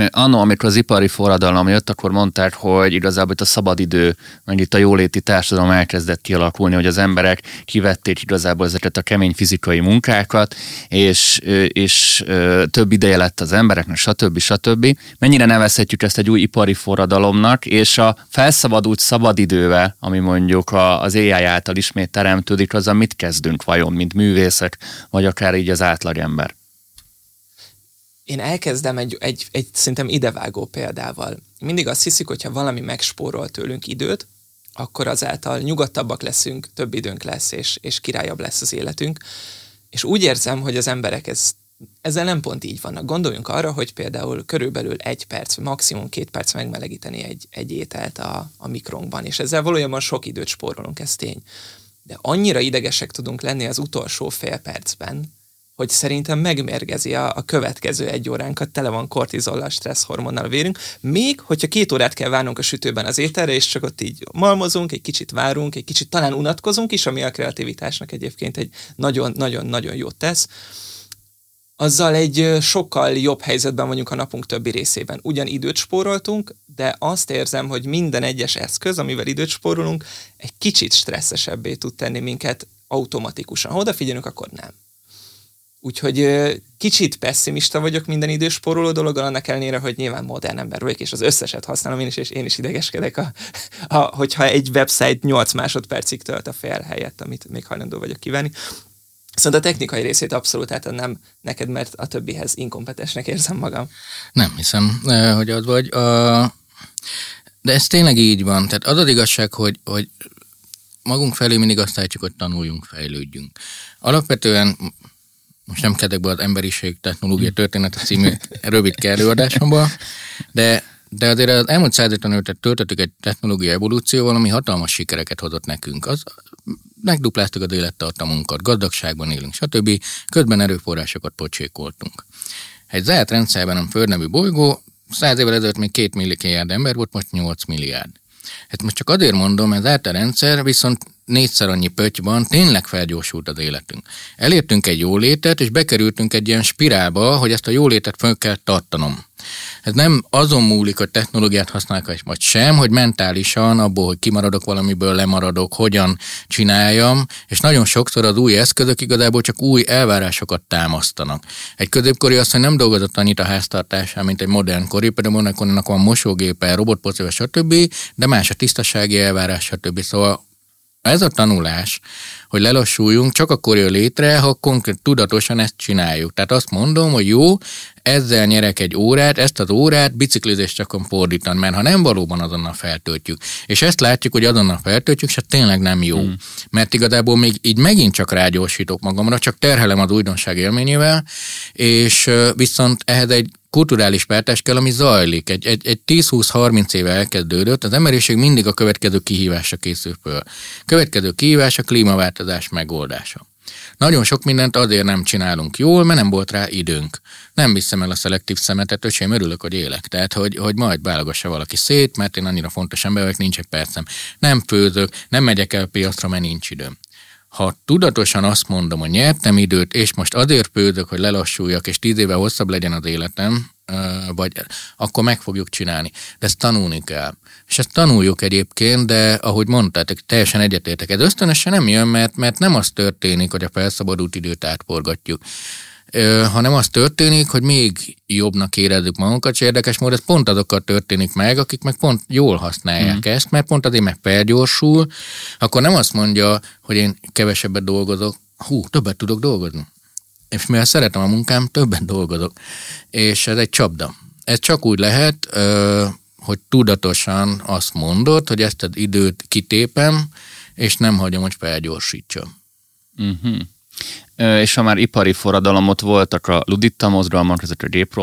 Anno, amikor az ipari forradalom jött, akkor mondták, hogy igazából itt a szabadidő, meg itt a jóléti társadalom elkezdett kialakulni, hogy az emberek kivették igazából ezeket a kemény fizikai munkákat, és, és több ideje lett az embereknek, stb. stb. Mennyire nevezhetjük ezt egy új ipari forradalomnak, és a felszabadult szabadidővel, ami mondjuk az AI által ismét teremtődik, az mit kezdünk vajon, mint művészek, vagy akár így az átlagember? Én elkezdem egy, egy, egy szerintem idevágó példával. Mindig azt hiszik, hogyha valami megspórol tőlünk időt, akkor azáltal nyugodtabbak leszünk, több időnk lesz, és, és királyabb lesz az életünk. És úgy érzem, hogy az emberek ez, ezzel nem pont így vannak. Gondoljunk arra, hogy például körülbelül egy perc, maximum két perc megmelegíteni egy, egy ételt a, a mikronkban, és ezzel valójában sok időt spórolunk, ez tény. De annyira idegesek tudunk lenni az utolsó fél percben, hogy szerintem megmérgezi a, a következő egy óránkat, tele van kortizollal, stresszhormonnal a vérünk, még hogyha két órát kell várnunk a sütőben az ételre, és csak ott így malmozunk, egy kicsit várunk, egy kicsit talán unatkozunk is, ami a kreativitásnak egyébként egy nagyon-nagyon-nagyon jót tesz, azzal egy sokkal jobb helyzetben vagyunk a napunk többi részében. Ugyan időt spóroltunk, de azt érzem, hogy minden egyes eszköz, amivel időt spórolunk, egy kicsit stresszesebbé tud tenni minket automatikusan. Ha odafigyelünk, akkor nem. Úgyhogy kicsit pessimista vagyok minden idősporoló dologgal, annak ellenére, hogy nyilván modern ember vagyok, és az összeset használom én is, és én is idegeskedek, a, a, hogyha egy website 8 másodpercig tölt a fél helyett, amit még hajlandó vagyok kívánni. Szóval a technikai részét abszolút átadnám neked, mert a többihez inkompetensnek érzem magam. Nem hiszem, hogy az vagy. De ez tényleg így van. Tehát az az igazság, hogy, hogy magunk felé mindig azt állítjuk, hogy tanuljunk, fejlődjünk. Alapvetően most nem kedek be az emberiség technológia története című rövid előadásomban, de, de azért az elmúlt 155-et töltöttük egy technológia evolúcióval, ami hatalmas sikereket hozott nekünk. Az, megdupláztuk az élettartamunkat, gazdagságban élünk, stb. Közben erőforrásokat pocsékoltunk. Egy zárt rendszerben a Föld nevű bolygó, száz évvel ezelőtt még két milliárd ember volt, most 8 milliárd. Hát most csak azért mondom, ez zárt a rendszer, viszont négyszer annyi pötty tényleg felgyorsult az életünk. Elértünk egy jólétet, és bekerültünk egy ilyen spirálba, hogy ezt a jólétet fel kell tartanom. Ez nem azon múlik, hogy technológiát használok, vagy sem, hogy mentálisan abból, hogy kimaradok valamiből, lemaradok, hogyan csináljam, és nagyon sokszor az új eszközök igazából csak új elvárásokat támasztanak. Egy középkori hogy nem dolgozott annyit a háztartásán, mint egy modern kori, például annak van mosógépe, robotpocéve, stb., de más a tisztasági elvárás, stb. Szóval ez a tanulás, hogy lelassuljunk, csak akkor jön létre, ha konkrét tudatosan ezt csináljuk. Tehát azt mondom, hogy jó, ezzel nyerek egy órát, ezt az órát biciklizést csak fordítani, mert ha nem valóban azonnal feltöltjük. És ezt látjuk, hogy azonnal feltöltjük, és tényleg nem jó. Hmm. Mert igazából még így megint csak rágyorsítok magamra, csak terhelem az újdonság élményével, és viszont ehhez egy kulturális pártás kell, ami zajlik. Egy, egy, egy 10-20-30 éve elkezdődött, az emberiség mindig a következő kihívásra készül föl. Következő kihívás a klímaváltozás megoldása. Nagyon sok mindent azért nem csinálunk jól, mert nem volt rá időnk. Nem viszem el a szelektív szemetet, öcsém, örülök, hogy élek. Tehát, hogy, hogy majd válogassa valaki szét, mert én annyira fontos ember vagyok, nincs egy percem. Nem főzök, nem megyek el piacra, mert nincs időm ha tudatosan azt mondom, hogy nyertem időt, és most azért főzök, hogy lelassuljak, és tíz éve hosszabb legyen az életem, vagy akkor meg fogjuk csinálni. De ezt tanulni kell. És ezt tanuljuk egyébként, de ahogy mondtátok, teljesen egyetértek. Ez ösztönösen nem jön, mert, mert nem az történik, hogy a felszabadult időt átporgatjuk hanem az történik, hogy még jobbnak érezzük magunkat, és érdekes módon ez pont azokkal történik meg, akik meg pont jól használják mm. ezt, mert pont azért meg felgyorsul, akkor nem azt mondja, hogy én kevesebbet dolgozok, hú, többet tudok dolgozni. És mivel szeretem a munkám, többet dolgozok. És ez egy csapda. Ez csak úgy lehet, hogy tudatosan azt mondod, hogy ezt az időt kitépem, és nem hagyom, hogy felgyorsítsa. Uh-huh és ha már ipari forradalomot voltak a luditta mozgalmak, ezek a gép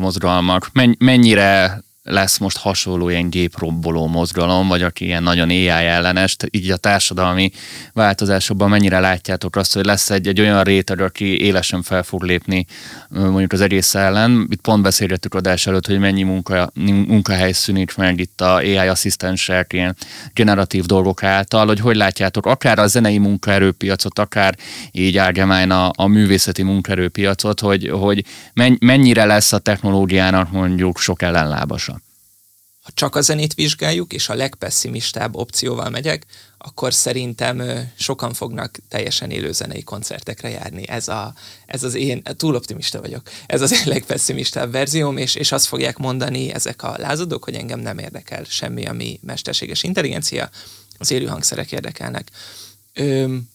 mozgalmak, mennyire lesz most hasonló ilyen gépromboló mozgalom, vagy aki ilyen nagyon AI ellenes, így a társadalmi változásokban mennyire látjátok azt, hogy lesz egy, egy olyan réteg, aki élesen fel fog lépni mondjuk az egész ellen. Itt pont beszélgettük adás előtt, hogy mennyi munka, munkahely szűnik meg itt a AI asszisztensek, ilyen generatív dolgok által, hogy hogy látjátok akár a zenei munkaerőpiacot, akár így árgyamány a, a művészeti munkaerőpiacot, hogy, hogy mennyire lesz a technológiának mondjuk sok ellenlábasa ha csak a zenét vizsgáljuk, és a legpesszimistább opcióval megyek, akkor szerintem sokan fognak teljesen élő zenei koncertekre járni. Ez, a, ez az én, túl optimista vagyok, ez az én legpesszimistább verzióm, és, és azt fogják mondani ezek a lázadók, hogy engem nem érdekel semmi, ami mesterséges intelligencia, az élő hangszerek érdekelnek.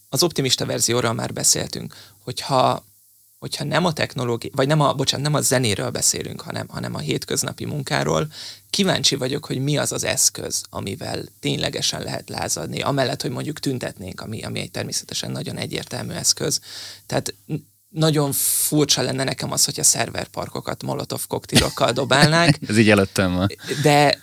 Az optimista verzióról már beszéltünk, hogyha hogyha nem a technológia, vagy nem a, bocsánat, nem a zenéről beszélünk, hanem, hanem a hétköznapi munkáról, kíváncsi vagyok, hogy mi az az eszköz, amivel ténylegesen lehet lázadni, amellett, hogy mondjuk tüntetnénk, ami, ami egy természetesen nagyon egyértelmű eszköz. Tehát nagyon furcsa lenne nekem az, hogy a szerverparkokat molotov koktélokkal dobálnák. Ez így előttem van. De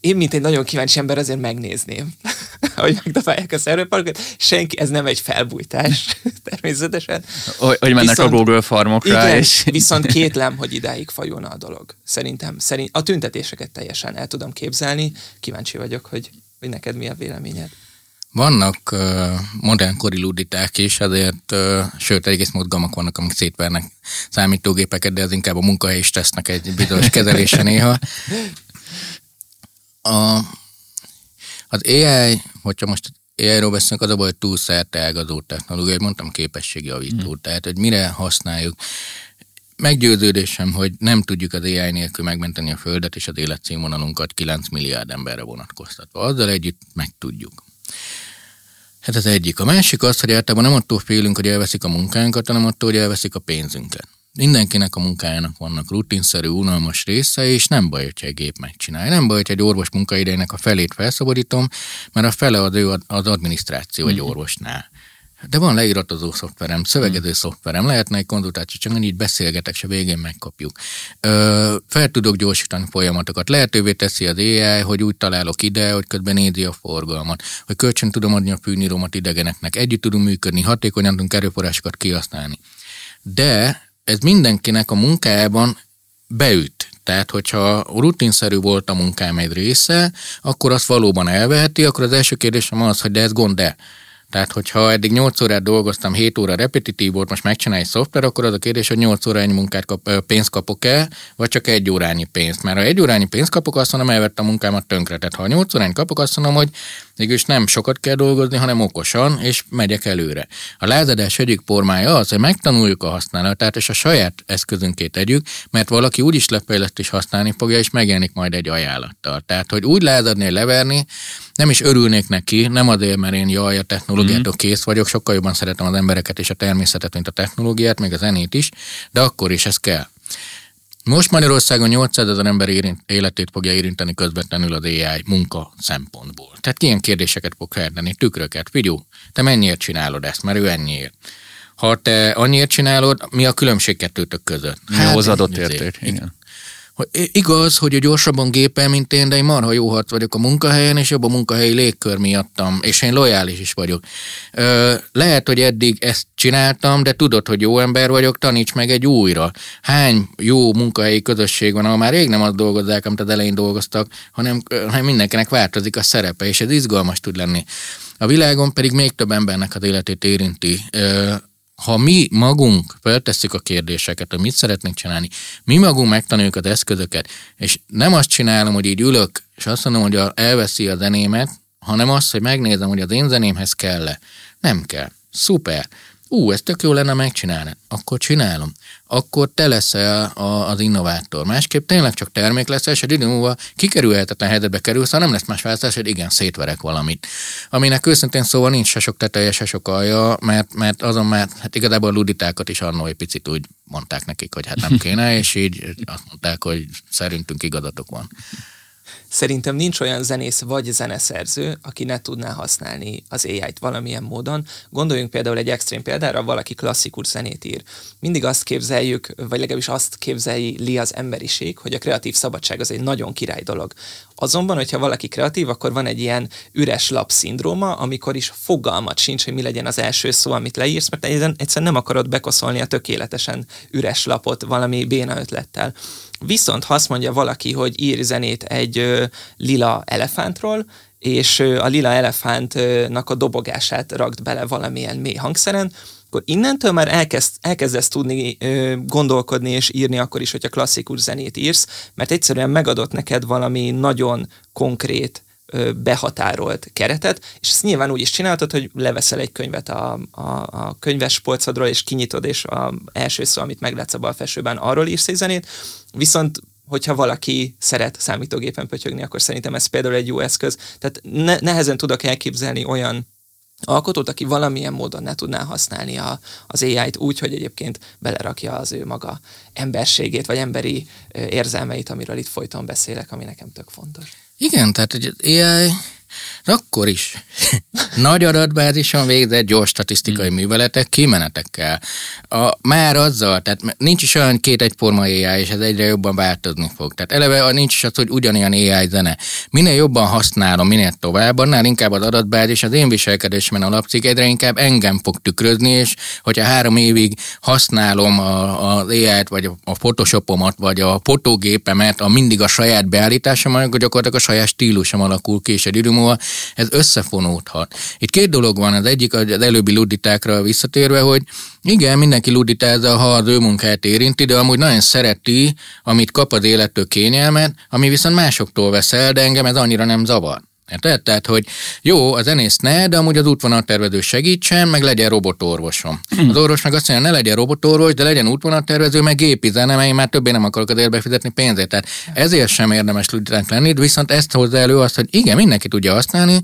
én, mint egy nagyon kíváncsi ember, azért megnézném. hogy megdobálják a szerverparkot. Senki, ez nem egy felbújtás, természetesen. Hogy, hogy mennek viszont, a Google farmokra. Igen, és... viszont kétlem, hogy idáig fajulna a dolog. Szerintem, szerint, a tüntetéseket teljesen el tudom képzelni. Kíváncsi vagyok, hogy, hogy neked mi a véleményed. Vannak uh, modernkori luditák is, azért, uh, sőt, egész mozgalmak vannak, amik szétvernek számítógépeket, de ez inkább a munkahely is tesznek egy bizonyos kezelése néha. A, az AI, hogyha most AI-ról beszélünk, az a baj, hogy túl szerte ágazó technológia, hogy mondtam képességjavító, mm. tehát hogy mire használjuk. Meggyőződésem, hogy nem tudjuk az AI nélkül megmenteni a Földet és az életszínvonalunkat 9 milliárd emberre vonatkoztatva. Azzal együtt meg tudjuk. Hát az egyik. A másik az, hogy általában nem attól félünk, hogy elveszik a munkánkat, hanem attól, hogy elveszik a pénzünket. Mindenkinek a munkájának vannak rutinszerű, unalmas része, és nem baj, hogyha egy gép megcsinálja. Nem baj, hogy egy orvos munkaidejének a felét felszabadítom, mert a fele az az adminisztráció egy mm-hmm. orvosnál. De van leíratozó szoftverem, szövegező mm. szoftverem, lehetne egy konzultáció, csak így beszélgetek, és a végén megkapjuk. Ö, fel tudok gyorsítani folyamatokat. Lehetővé teszi az AI, hogy úgy találok ide, hogy közben nézi a forgalmat, hogy kölcsön tudom adni a fűníromat idegeneknek, együtt tudunk működni, hatékonyan tudunk erőforrásokat kihasználni. De ez mindenkinek a munkájában beüt. Tehát, hogyha rutinszerű volt a munkám egy része, akkor azt valóban elveheti, akkor az első kérdésem az, hogy de ez gond de. Tehát, hogyha eddig 8 órát dolgoztam, 7 óra repetitív volt, most megcsinálj egy szoftver, akkor az a kérdés, hogy 8 órányi munkát kap, pénzt kapok-e, vagy csak egy órányi pénzt. Mert ha egy órányi pénzt kapok, azt mondom, elvett a munkámat tönkre. Tehát ha 8 órányi kapok, azt mondom, hogy mégis nem sokat kell dolgozni, hanem okosan, és megyek előre. A lázadás egyik formája az, hogy megtanuljuk a használatát, és a saját eszközünké tegyük, mert valaki úgy is is használni fogja, és megjelenik majd egy ajánlattal. Tehát, hogy úgy lázadni, leverni, nem is örülnék neki, nem azért, mert én jaj, a technológiától mm. kész vagyok, sokkal jobban szeretem az embereket és a természetet, mint a technológiát, még a zenét is, de akkor is ez kell. Most Magyarországon 800 ezer ember érint, életét fogja érinteni közvetlenül az AI munka szempontból. Tehát ilyen kérdéseket fog feltenni, tükröket, figyú, te mennyiért csinálod ezt, mert ő ennyiért. Ha te annyiért csinálod, mi a különbség kettőtök között? Mi hát, hozzáadott érték? Igen hogy igaz, hogy gyorsabban gépel, mint én, de én marha jó hat vagyok a munkahelyen, és jobb a munkahelyi légkör miattam, és én lojális is vagyok. Ö, lehet, hogy eddig ezt csináltam, de tudod, hogy jó ember vagyok, taníts meg egy újra. Hány jó munkahelyi közösség van, ahol már rég nem azt dolgozzák, amit az elején dolgoztak, hanem, hanem mindenkinek változik a szerepe, és ez izgalmas tud lenni. A világon pedig még több embernek az életét érinti ha mi magunk feltesszük a kérdéseket, hogy mit szeretnénk csinálni, mi magunk megtanuljuk az eszközöket, és nem azt csinálom, hogy így ülök, és azt mondom, hogy elveszi a zenémet, hanem azt, hogy megnézem, hogy az én zenémhez kell-e. Nem kell. Szuper ú, ez tök jó lenne megcsinálni, akkor csinálom. Akkor te leszel a, az innovátor. Másképp tényleg csak termék leszel, és egy idő múlva kikerülhetetlen helyzetbe kerülsz, ha nem lesz más választás, hogy igen, szétverek valamit. Aminek őszintén szóval nincs se sok teteje, se sok alja, mert, mert azon már, hát igazából a luditákat is annól egy picit úgy mondták nekik, hogy hát nem kéne, és így azt mondták, hogy szerintünk igazatok van. Szerintem nincs olyan zenész vagy zeneszerző, aki ne tudná használni az AI-t valamilyen módon. Gondoljunk például egy extrém példára, valaki klasszikus zenét ír. Mindig azt képzeljük, vagy legalábbis azt képzelji li az emberiség, hogy a kreatív szabadság az egy nagyon király dolog. Azonban, hogyha valaki kreatív, akkor van egy ilyen üres lap szindróma, amikor is fogalmat sincs, hogy mi legyen az első szó, amit leírsz, mert egyszerűen nem akarod bekoszolni a tökéletesen üres lapot valami béna ötlettel. Viszont ha azt mondja valaki, hogy ír zenét egy lila elefántról, és a lila elefántnak a dobogását rakt bele valamilyen mély hangszeren, akkor innentől már elkezd, elkezdesz tudni gondolkodni és írni akkor is, hogyha klasszikus zenét írsz, mert egyszerűen megadott neked valami nagyon konkrét behatárolt keretet, és ezt nyilván úgy is csináltad, hogy leveszel egy könyvet a, a, a könyves polcodról, és kinyitod, és a első szó, amit meglátsz a balfelsőben, arról írsz egy zenét, viszont hogyha valaki szeret számítógépen pötyögni, akkor szerintem ez például egy jó eszköz. Tehát ne, nehezen tudok elképzelni olyan alkotót, aki valamilyen módon ne tudná használni a, az AI-t úgy, hogy egyébként belerakja az ő maga emberségét, vagy emberi érzelmeit, amiről itt folyton beszélek, ami nekem tök fontos. Igen, tehát hogy az AI akkor is nagy adatbázison végzett gyors statisztikai hmm. műveletek kimenetekkel. A, már azzal, tehát nincs is olyan két egyforma AI, és ez egyre jobban változni fog. Tehát eleve nincs is az, hogy ugyanilyen AI zene. Minél jobban használom, minél tovább, annál inkább az adatbázis az én viselkedésben alapszik, egyre inkább engem fog tükrözni, és hogyha három évig használom a, az AI-t, vagy a Photoshopomat, vagy a fotógépemet, a mindig a saját beállításom, akkor gyakorlatilag a saját stílusom alakul ki, és egy idő múlva ez összefonódhat. Itt két dolog van, az egyik az előbbi luditákra visszatérve, hogy igen, mindenki luditázza, ha az ő munkát érinti, de amúgy nagyon szereti, amit kap az élettől kényelmet, ami viszont másoktól vesz el, de engem ez annyira nem zavar. Érted? Tehát, hogy jó, a zenész ne, de amúgy az útvonaltervező segítsen, meg legyen robotorvosom. Hmm. Az orvos meg azt mondja, ne legyen robotorvos, de legyen útvonaltervező, meg gépi zene, mert én már többé nem akarok az érbe fizetni pénzét. Tehát ezért sem érdemes luditának lenni, viszont ezt hozza elő azt, hogy igen, mindenki tudja használni,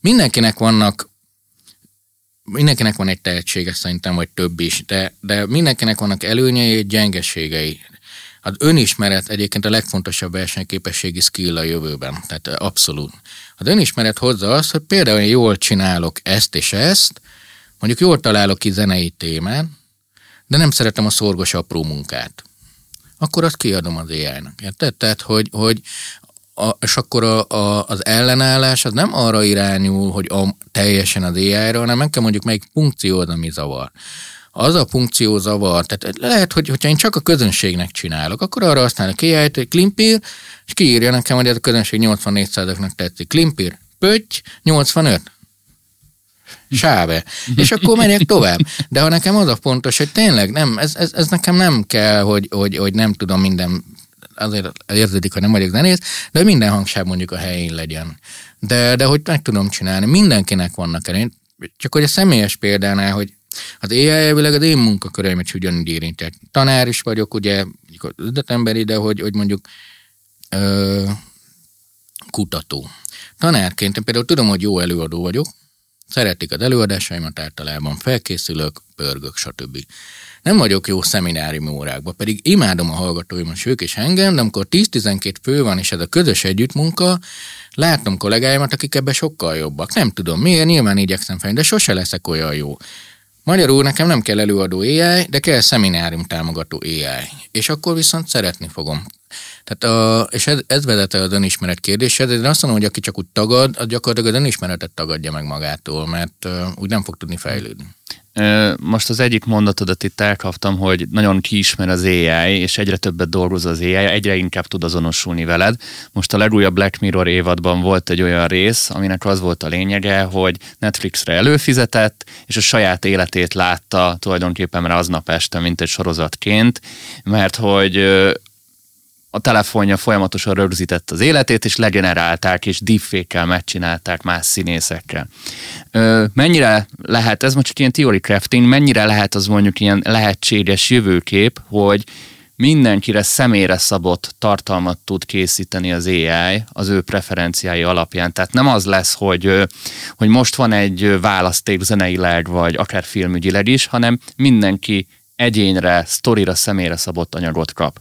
mindenkinek vannak mindenkinek van egy tehetsége szerintem, vagy több is, de, de mindenkinek vannak előnyei gyengeségei. Az önismeret egyébként a legfontosabb versenyképességi skill a jövőben, tehát abszolút. Az önismeret hozza azt, hogy például én jól csinálok ezt és ezt, mondjuk jól találok ki zenei témát, de nem szeretem a szorgos apró munkát. Akkor azt kiadom az AI-nak. Érted? Tehát, hogy, hogy a, és akkor a, a, az ellenállás az nem arra irányul, hogy a, teljesen az AI-ra, hanem meg kell mondjuk melyik funkció az, ami zavar. Az a funkció zavar, tehát lehet, hogy hogyha én csak a közönségnek csinálok, akkor arra használok AI-t, hogy klimpír, és kiírja nekem, hogy ez a közönség 84%-nak tetszik. Klimpír, pötty, 85 sáve. És akkor menjek tovább. De ha nekem az a fontos, hogy tényleg nem, ez, ez, ez nekem nem kell, hogy, hogy, hogy nem tudom minden azért érződik, hogy nem vagyok zenész, de minden hangsáv mondjuk a helyén legyen. De, de hogy meg tudom csinálni, mindenkinek vannak elén. Csak hogy a személyes példánál, hogy az AI elvileg az én munkaköreimet is ugyanúgy érintek. Tanár is vagyok, ugye, az üzletemberi, de hogy, hogy mondjuk ö, kutató. Tanárként én például tudom, hogy jó előadó vagyok, szeretik az előadásaimat, általában felkészülök, pörgök, stb. Nem vagyok jó szeminárium órákban, pedig imádom a hallgatóimat, és ők is engem, de amikor 10-12 fő van, és ez a közös együttmunka, látom kollégáimat, akik ebbe sokkal jobbak. Nem tudom miért, nyilván igyekszem fel, de sose leszek olyan jó. Magyarul nekem nem kell előadó AI, de kell szeminárium támogató AI. És akkor viszont szeretni fogom. Tehát a, és ez, ez vezete az önismeret kérdéshez, de azt mondom, hogy aki csak úgy tagad, az gyakorlatilag az önismeretet tagadja meg magától, mert úgy nem fog tudni fejlődni. Most az egyik mondatodat itt elkaptam, hogy nagyon kiismer az AI, és egyre többet dolgoz az AI, egyre inkább tud azonosulni veled. Most a legújabb Black Mirror évadban volt egy olyan rész, aminek az volt a lényege, hogy Netflixre előfizetett, és a saját életét látta tulajdonképpen rá aznap este, mint egy sorozatként, mert hogy a telefonja folyamatosan rögzített az életét, és legenerálták, és deepfake-kel megcsinálták más színészekkel. Ö, mennyire lehet, ez most csak ilyen theory crafting, mennyire lehet az mondjuk ilyen lehetséges jövőkép, hogy mindenkire személyre szabott tartalmat tud készíteni az AI az ő preferenciái alapján. Tehát nem az lesz, hogy, hogy most van egy választék zeneileg, vagy akár filmügyileg is, hanem mindenki egyénre, sztorira, személyre szabott anyagot kap.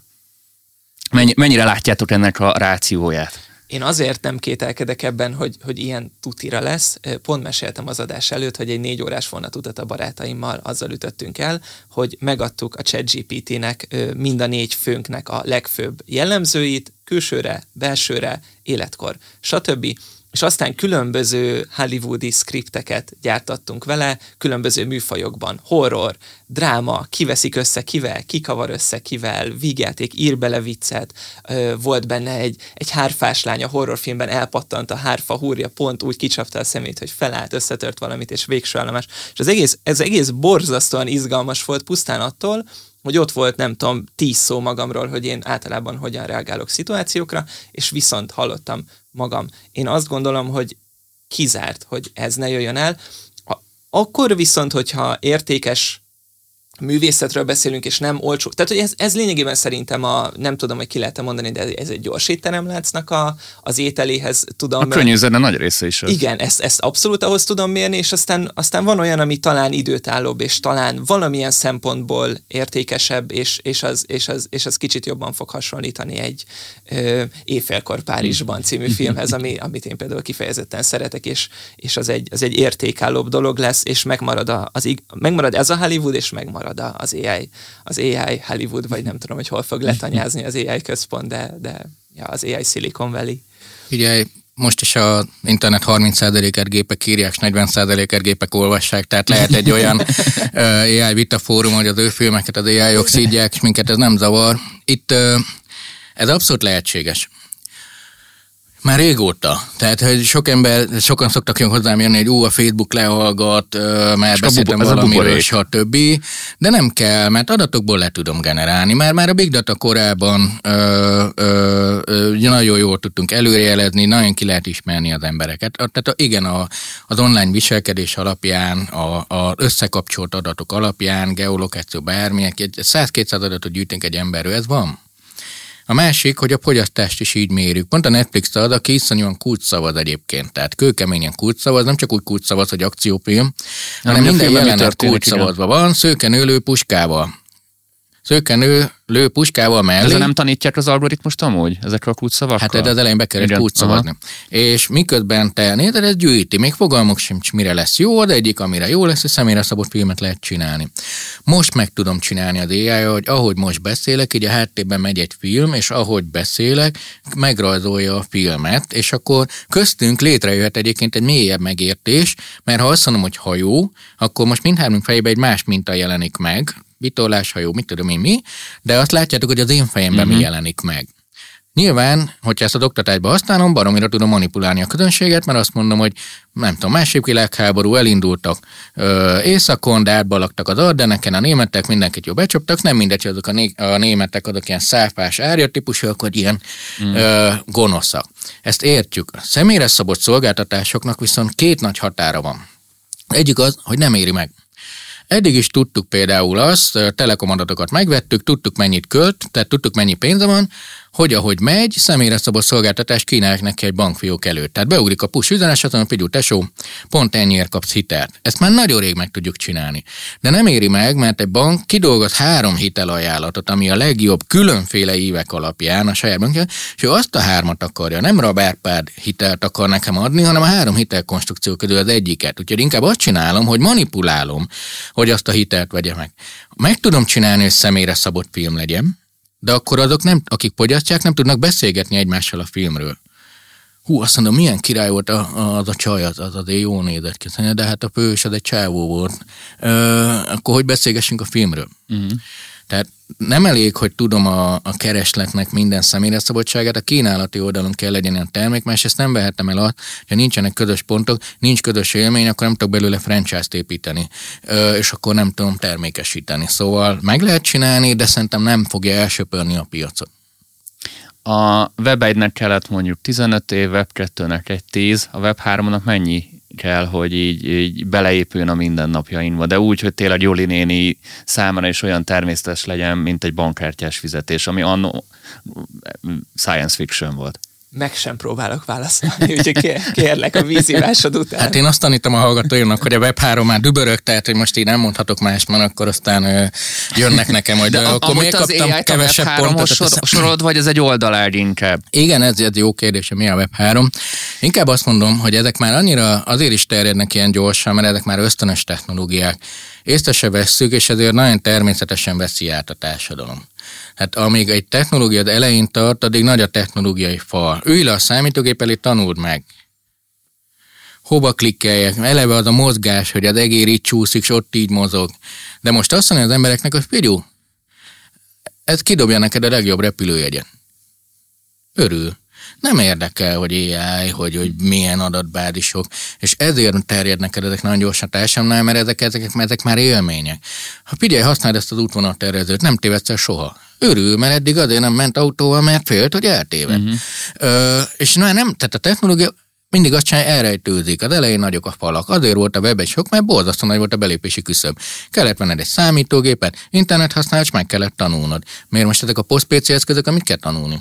Mennyi, mennyire látjátok ennek a rációját? Én azért nem kételkedek ebben, hogy, hogy ilyen tutira lesz. Pont meséltem az adás előtt, hogy egy négy órás vonatutat a barátaimmal azzal ütöttünk el, hogy megadtuk a ChatGPT-nek mind a négy főnknek a legfőbb jellemzőit, külsőre, belsőre, életkor, stb és aztán különböző hollywoodi skripteket gyártattunk vele, különböző műfajokban. Horror, dráma, kiveszik össze kivel, kikavar össze kivel, vígjáték, ír bele viccet, volt benne egy, egy hárfás lány a horrorfilmben, elpattant a hárfa húrja, pont úgy kicsapta a szemét, hogy felállt, összetört valamit, és végső állomás. És az egész, ez egész borzasztóan izgalmas volt pusztán attól, hogy ott volt, nem tudom, tíz szó magamról, hogy én általában hogyan reagálok szituációkra, és viszont hallottam magam. Én azt gondolom, hogy kizárt, hogy ez ne jöjjön el. Akkor viszont, hogyha értékes művészetről beszélünk, és nem olcsó. Tehát, hogy ez, ez lényegében szerintem a, nem tudom, hogy ki lehet mondani, de ez egy gyors étteremláncnak a, az ételéhez tudom. A könnyű zene nagy része is az. Igen, ezt, ezt abszolút ahhoz tudom mérni, és aztán, aztán van olyan, ami talán időtállóbb, és talán valamilyen szempontból értékesebb, és, és, az, és, az, és az kicsit jobban fog hasonlítani egy ö, Éjfélkor Párizsban című filmhez, ami, amit én például kifejezetten szeretek, és, és az, egy, az egy értékállóbb dolog lesz, és megmarad, a, az, megmarad ez a Hollywood, és megmarad marad az AI, az AI Hollywood, vagy nem tudom, hogy hol fog letanyázni az AI központ, de, de ja, az AI Silicon Valley. Ugye most is a internet 30%-et gépek írják, és 40%-et gépek olvassák, tehát lehet egy olyan AI vita fórum, hogy az ő filmeket az AI-ok szídják, és minket ez nem zavar. Itt ez abszolút lehetséges. Már régóta. Tehát, hogy sok ember, sokan szoktak jön hozzám jönni, hogy ú, a Facebook lehallgat, mert beszéltem valamiről, stb. De nem kell, mert adatokból le tudom generálni. Már, már a Big Data korában ö, ö, ö, nagyon jól tudtunk előrejelezni, nagyon ki lehet ismerni az embereket. Tehát igen, a, az online viselkedés alapján, a, a összekapcsolt adatok alapján, geolokáció, bármilyen, 100-200 adatot gyűjtünk egy emberről, ez van. A másik, hogy a fogyasztást is így mérjük. Pont a Netflix ad, aki iszonyúan kulcs szavaz egyébként. Tehát kőkeményen szavaz, nem csak úgy szavaz, hogy akciófilm, hanem minden jelenet szavazva van, szőkenőlő puskával. Szőkenő lő puskával mellé. Ezzel nem tanítják az algoritmust amúgy, ezekről a kulcsszavakkal? Hát de az elején be kellett kulcsszavazni. És miközben te nézed, ez gyűjti, még fogalmuk sincs, mire lesz jó, de egyik, amire jó lesz, és személyre szabott filmet lehet csinálni. Most meg tudom csinálni az ai hogy ahogy most beszélek, így a háttérben megy egy film, és ahogy beszélek, megrajzolja a filmet, és akkor köztünk létrejöhet egyébként egy mélyebb megértés, mert ha azt mondom, hogy hajó, akkor most mindhármunk fejében egy más minta jelenik meg, vitorlás hajó, mit tudom én mi, de azt látjátok, hogy az én fejemben uh-huh. mi mhm. jelenik meg. Nyilván, hogyha ezt a oktatásba használom, baromira tudom manipulálni a közönséget, mert azt mondom, hogy nem tudom, másik világháború elindultak ö, északon, de átbalagtak az Ardeneken, a németek mindenkit jó becsaptak, nem mindegy, hogy azok a, né- a németek azok ilyen száfás árja típusúak, hogy ilyen mm. ö, gonoszak. Ezt értjük. A személyre szabott szolgáltatásoknak viszont két nagy határa van. Egyik az, hogy nem éri meg. Eddig is tudtuk például azt, telekomadatokat megvettük, tudtuk mennyit költ, tehát tudtuk mennyi pénze van, hogy ahogy megy, személyre szabott szolgáltatás kínálják neki egy bankfiók előtt. Tehát beugrik a push üzenet, azt mondja, hogy tesó, pont ennyiért kapsz hitelt. Ezt már nagyon rég meg tudjuk csinálni. De nem éri meg, mert egy bank kidolgoz három hitelajánlatot, ami a legjobb különféle évek alapján a saját bankja, és ő azt a hármat akarja, nem rabárpád hitelt akar nekem adni, hanem a három hitelkonstrukció közül az egyiket. Úgyhogy inkább azt csinálom, hogy manipulálom, hogy azt a hitelt vegye meg. Meg tudom csinálni, hogy személyre szabott film legyen, de akkor azok, nem, akik fogyasztják, nem tudnak beszélgetni egymással a filmről. Hú, azt mondom, milyen király volt a, az a csaj, az, az, az jó nézett ki. De hát a fős az egy csávó volt. Ö, akkor hogy beszélgessünk a filmről? Uh-huh. Tehát nem elég, hogy tudom a, a keresletnek minden személyre szabadságát, a kínálati oldalon kell legyen a termék, mert ezt nem vehetem el azt, ha nincsenek közös pontok, nincs közös élmény, akkor nem tudok belőle franchise-t építeni, ö, és akkor nem tudom termékesíteni. Szóval meg lehet csinálni, de szerintem nem fogja elsöpörni a piacot. A Web 1-nek kellett mondjuk 15 év, Web 2-nek egy 10, a Web 3-nak mennyi kell, hogy így, így beleépüljön a mindennapjainkba, de úgy, hogy tényleg Joli néni számára is olyan természetes legyen, mint egy bankkártyás fizetés, ami annó science fiction volt meg sem próbálok válaszolni, úgyhogy kérlek a vízívásod után. Hát én azt tanítom a hallgatóimnak, hogy a Web3 már dübörög, tehát hogy most így nem mondhatok más, mert akkor aztán ö, jönnek nekem, hogy de akkor miért kaptam kevesebb pontot? Sor, sorolod, vagy ez egy oldalág inkább? Igen, ez egy jó kérdés, hogy mi a Web3. Inkább azt mondom, hogy ezek már annyira azért is terjednek ilyen gyorsan, mert ezek már ösztönös technológiák. Észre se vesszük, és ezért nagyon természetesen veszi át a társadalom. Hát amíg egy technológia az elején tart, addig nagy a technológiai fal. Ülj le a számítógép elé, tanuld meg. Hova klikkeljek? Eleve az a mozgás, hogy az egér így csúszik, és ott így mozog. De most azt mondja az embereknek, hogy figyú, ez kidobja neked a legjobb repülőjegyet. Örül. Nem érdekel, hogy AI, hogy, hogy milyen adatbázisok, és ezért terjed neked ezek nagyon gyorsan társadalomnál, mert ezek, ezek, ezek már élmények. Ha figyelj, használd ezt az útvonaltervezőt, nem tévedsz el soha örül, mert eddig azért nem ment autóval, mert félt, hogy eltéved. Uh-huh. Ö, és már nem, tehát a technológia mindig azt csinálja, elrejtőzik. Az elején nagyok a falak. Azért volt a web egy sok, mert borzasztó nagy volt a belépési küszöb. Kellett venned egy számítógépet, internet használás, meg kellett tanulnod. Miért most ezek a post-PC eszközök, amit kell tanulni?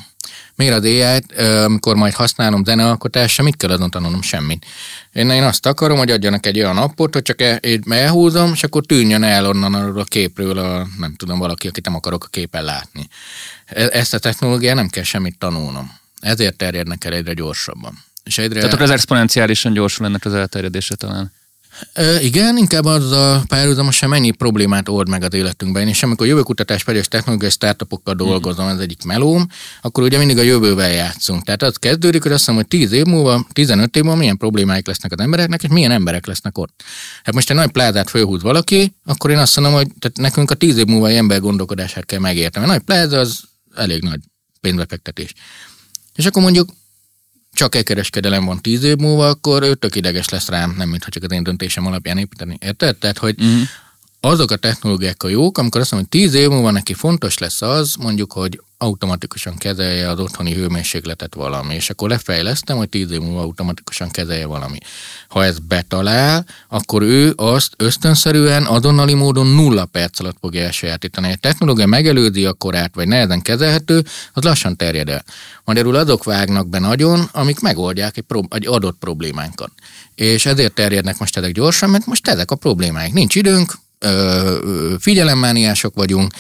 Miért az AI-t, amikor majd használom zenealkotásra, mit kell azon tanulnom? Semmit. Én, én azt akarom, hogy adjanak egy olyan appot, hogy csak el, én elhúzom, és akkor tűnjön el onnan arról a képről, a, nem tudom, valaki, akit nem akarok a képen látni. E, ezt a technológiát nem kell semmit tanulnom. Ezért terjednek el egyre gyorsabban. És egyre... Tehát akkor ez exponenciálisan gyorsul ennek az elterjedése talán. E, igen, inkább az a párhuzamosan mennyi problémát old meg az életünkben. És amikor jövőkutatás pedig technológiai startupokkal mhm. dolgozom, ez egyik melóm, akkor ugye mindig a jövővel játszunk. Tehát az kezdődik, hogy azt mondom, hogy 10 év múlva, 15 év múlva milyen problémáik lesznek az embereknek, és milyen emberek lesznek ott. Hát most egy nagy plázát fölhúz valaki, akkor én azt mondom, hogy tehát nekünk a 10 év múlva ember gondolkodását kell megérteni. A nagy pláza az elég nagy pénzbefektetés. És akkor mondjuk csak egy kereskedelem van tíz év múlva, akkor ő tök ideges lesz rám, nem mintha csak az én döntésem alapján építeni. Érted? Tehát, hogy uh-huh azok a technológiák a jók, amikor azt mondom, hogy tíz év múlva neki fontos lesz az, mondjuk, hogy automatikusan kezelje az otthoni hőmérsékletet valami, és akkor lefejlesztem, hogy tíz év múlva automatikusan kezelje valami. Ha ez betalál, akkor ő azt ösztönszerűen, azonnali módon nulla perc alatt fogja elsajátítani. Egy technológia megelőzi a korát, vagy nehezen kezelhető, az lassan terjed el. Magyarul azok vágnak be nagyon, amik megoldják egy, pro- egy adott problémánkat. És ezért terjednek most ezek gyorsan, mert most ezek a problémáink. Nincs időnk, figyelemmániások vagyunk,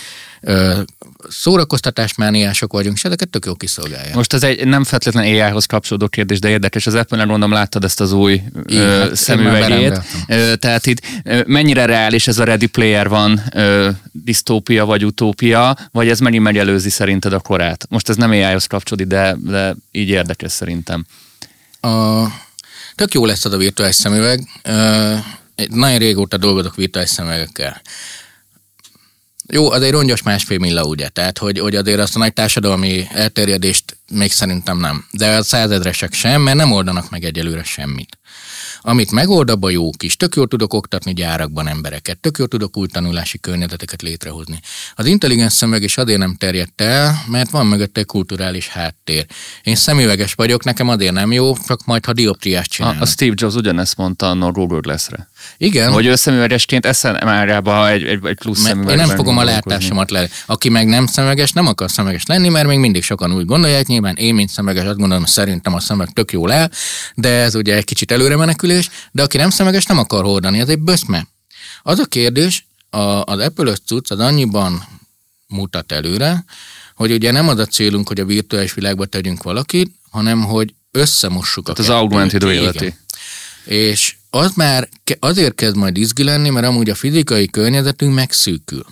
szórakoztatásmániások vagyunk, és ezeket tök jó kiszolgálják. Most ez egy nem feltétlenül AI-hoz kapcsolódó kérdés, de érdekes. Az Apple-en mondom, láttad ezt az új Igen, hát szemüvegét. Tehát itt mennyire reális ez a Ready Player van disztópia vagy utópia, vagy ez mennyi megelőzi szerinted a korát? Most ez nem AI-hoz kapcsolódik, de, de így érdekes szerintem. A, tök jó lesz az a virtuális szemüveg nagyon régóta dolgozok virtuális szemüvegekkel. Jó, az egy rongyos másfél milla, ugye? Tehát, hogy, hogy azért azt a nagy társadalmi elterjedést még szerintem nem. De a százezresek sem, mert nem oldanak meg egyelőre semmit. Amit megold, abban jó kis. Tök jól tudok oktatni gyárakban embereket, tök jól tudok új tanulási környezeteket létrehozni. Az intelligens szemüveg is azért nem terjedt el, mert van mögötte egy kulturális háttér. Én szemüveges vagyok, nekem azért nem jó, csak majd ha dioptriás csinálnak. A, a Steve Jobs ugyanezt mondta a Google Glass-re. Igen. Hogy ő szemüvegesként eszemárába egy, egy, egy plusz szemüveg. Én nem fogom a látásomat le. Aki meg nem szemüveges, nem akar szemüveges lenni, mert még mindig sokan úgy gondolják, nyilván én, mint szemüveges, azt gondolom, szerintem a szemüveg tök jól el, de ez ugye egy kicsit előre menekülés, de aki nem szemüveges, nem akar hordani, ez egy böszme. Az a kérdés, a, az apple cucc az annyiban mutat előre, hogy ugye nem az a célunk, hogy a virtuális világba tegyünk valakit, hanem hogy összemossuk Tehát a az augmented reality. És az már azért kezd majd izgi lenni, mert amúgy a fizikai környezetünk megszűkül.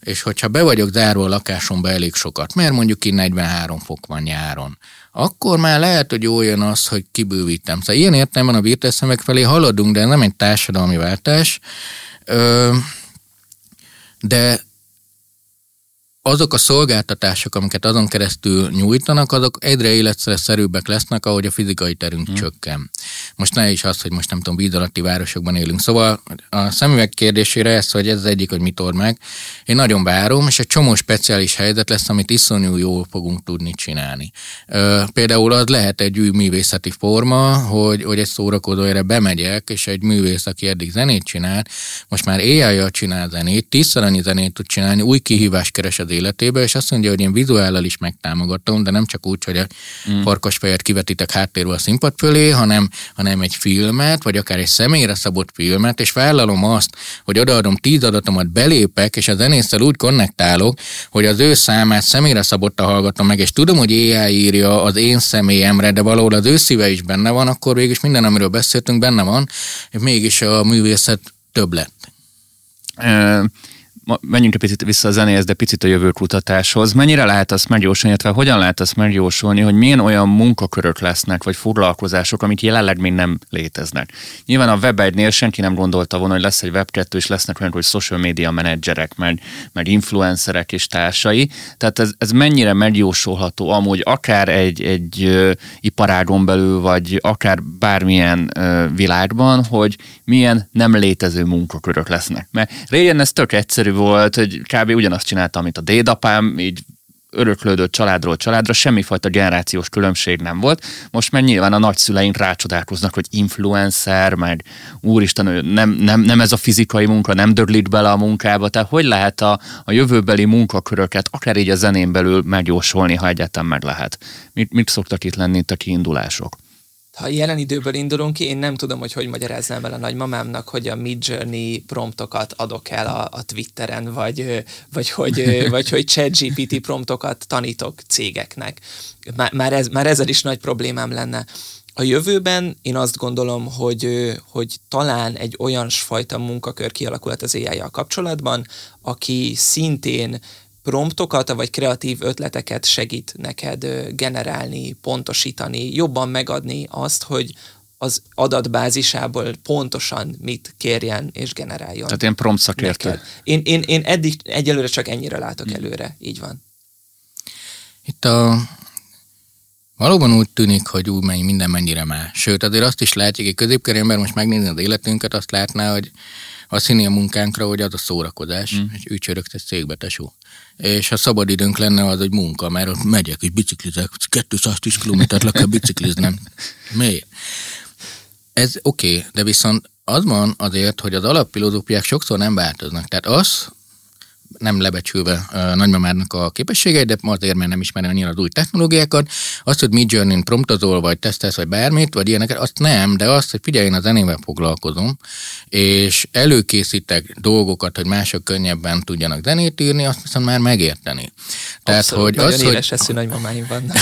És hogyha be vagyok zárva a lakásomba elég sokat, mert mondjuk ki 43 fok van nyáron, akkor már lehet, hogy jön az, hogy kibővítem. Szóval ilyen értelemben a virtuális felé haladunk, de nem egy társadalmi váltás. De azok a szolgáltatások, amiket azon keresztül nyújtanak, azok egyre életszerűbbek lesznek, ahogy a fizikai terünk hmm. csökken. Most ne is az, hogy most nem tudom, víz alatti városokban élünk. Szóval a szemüveg kérdésére ez, hogy ez az egyik, hogy mit old meg. Én nagyon várom, és egy csomó speciális helyzet lesz, amit iszonyú jól fogunk tudni csinálni. Például az lehet egy új művészeti forma, hogy, hogy egy szórakozóra bemegyek, és egy művész, aki eddig zenét csinál, most már ai csinál zenét, tízszer annyi zenét tud csinálni, új kihívás keres az életébe, és azt mondja, hogy én vizuállal is megtámogatom, de nem csak úgy, hogy a mm. farkasfejet kivetitek háttérbe a színpad fölé, hanem, hanem egy filmet, vagy akár egy személyre szabott filmet, és vállalom azt, hogy odaadom tíz adatomat, belépek, és a zenésszel úgy konnektálok, hogy az ő számát személyre szabotta hallgatom meg, és tudom, hogy AI írja az én személyemre, de valahol az ő szíve is benne van, akkor végig minden, amiről beszéltünk, benne van, és mégis a művészet több lett menjünk egy picit vissza a zenéhez, de picit a jövő kutatáshoz. Mennyire lehet azt megjósolni, illetve hogyan lehet azt megjósolni, hogy milyen olyan munkakörök lesznek, vagy foglalkozások, amik jelenleg még nem léteznek. Nyilván a web egynél senki nem gondolta volna, hogy lesz egy web 2 és lesznek olyan, hogy social media menedzserek, meg, meg influencerek és társai. Tehát ez, ez mennyire megjósolható amúgy akár egy, egy ö, iparágon belül, vagy akár bármilyen ö, világban, hogy milyen nem létező munkakörök lesznek. Mert régen ez tök egyszerű volt, hogy kb. ugyanazt csinálta, amit a dédapám, így öröklődött családról családra, semmifajta generációs különbség nem volt. Most már nyilván a nagyszüleink rácsodálkoznak, hogy influencer, meg úristen, nem, nem, nem ez a fizikai munka, nem dörlít bele a munkába, tehát hogy lehet a, a jövőbeli munkaköröket akár így a zenén belül megjósolni, ha egyáltalán meg lehet? Mit, mit szoktak itt lenni itt a kiindulások? Ha jelen időből indulunk ki, én nem tudom, hogy hogy magyaráznám el a nagymamámnak, hogy a Midjourney promptokat adok el a, a Twitteren, vagy, vagy, hogy, vagy hogy ChatGPT promptokat tanítok cégeknek. Már, már, ez, már ezzel is nagy problémám lenne. A jövőben én azt gondolom, hogy, hogy talán egy olyan fajta munkakör kialakulhat az ai kapcsolatban, aki szintén promptokat, vagy kreatív ötleteket segít neked generálni, pontosítani, jobban megadni azt, hogy az adatbázisából pontosan mit kérjen és generáljon. Tehát én prompt szakértő. Én, én, én eddig egyelőre csak ennyire látok hmm. előre, így van. Itt a Valóban úgy tűnik, hogy úgy megy minden mennyire már. Sőt, azért azt is látjuk, hogy középkori ember most megnézni az életünket, azt látná, hogy azt hinni a munkánkra, hogy az a szórakozás, mm. és ücsörögte székbe, tesó. És ha szabad időnk lenne, az egy munka, mert ott megyek és biciklizek, 210 kilométert le kell bicikliznem. Miért? Ez oké, okay, de viszont az van azért, hogy az alappilozópiák sokszor nem változnak. Tehát az, nem lebecsülve a nagymamának a képességeit, de azért, mert nem ismerem annyira az új technológiákat. Azt, hogy Mid Journey-n promptozol, vagy tesztelsz, vagy bármit, vagy ilyeneket, azt nem, de azt, hogy figyelj, én a zenével foglalkozom, és előkészítek dolgokat, hogy mások könnyebben tudjanak zenét írni, azt viszont már megérteni. Tehát, Abszolút, hogy nagyon az, éles hogy... eszű nagymamáim vannak.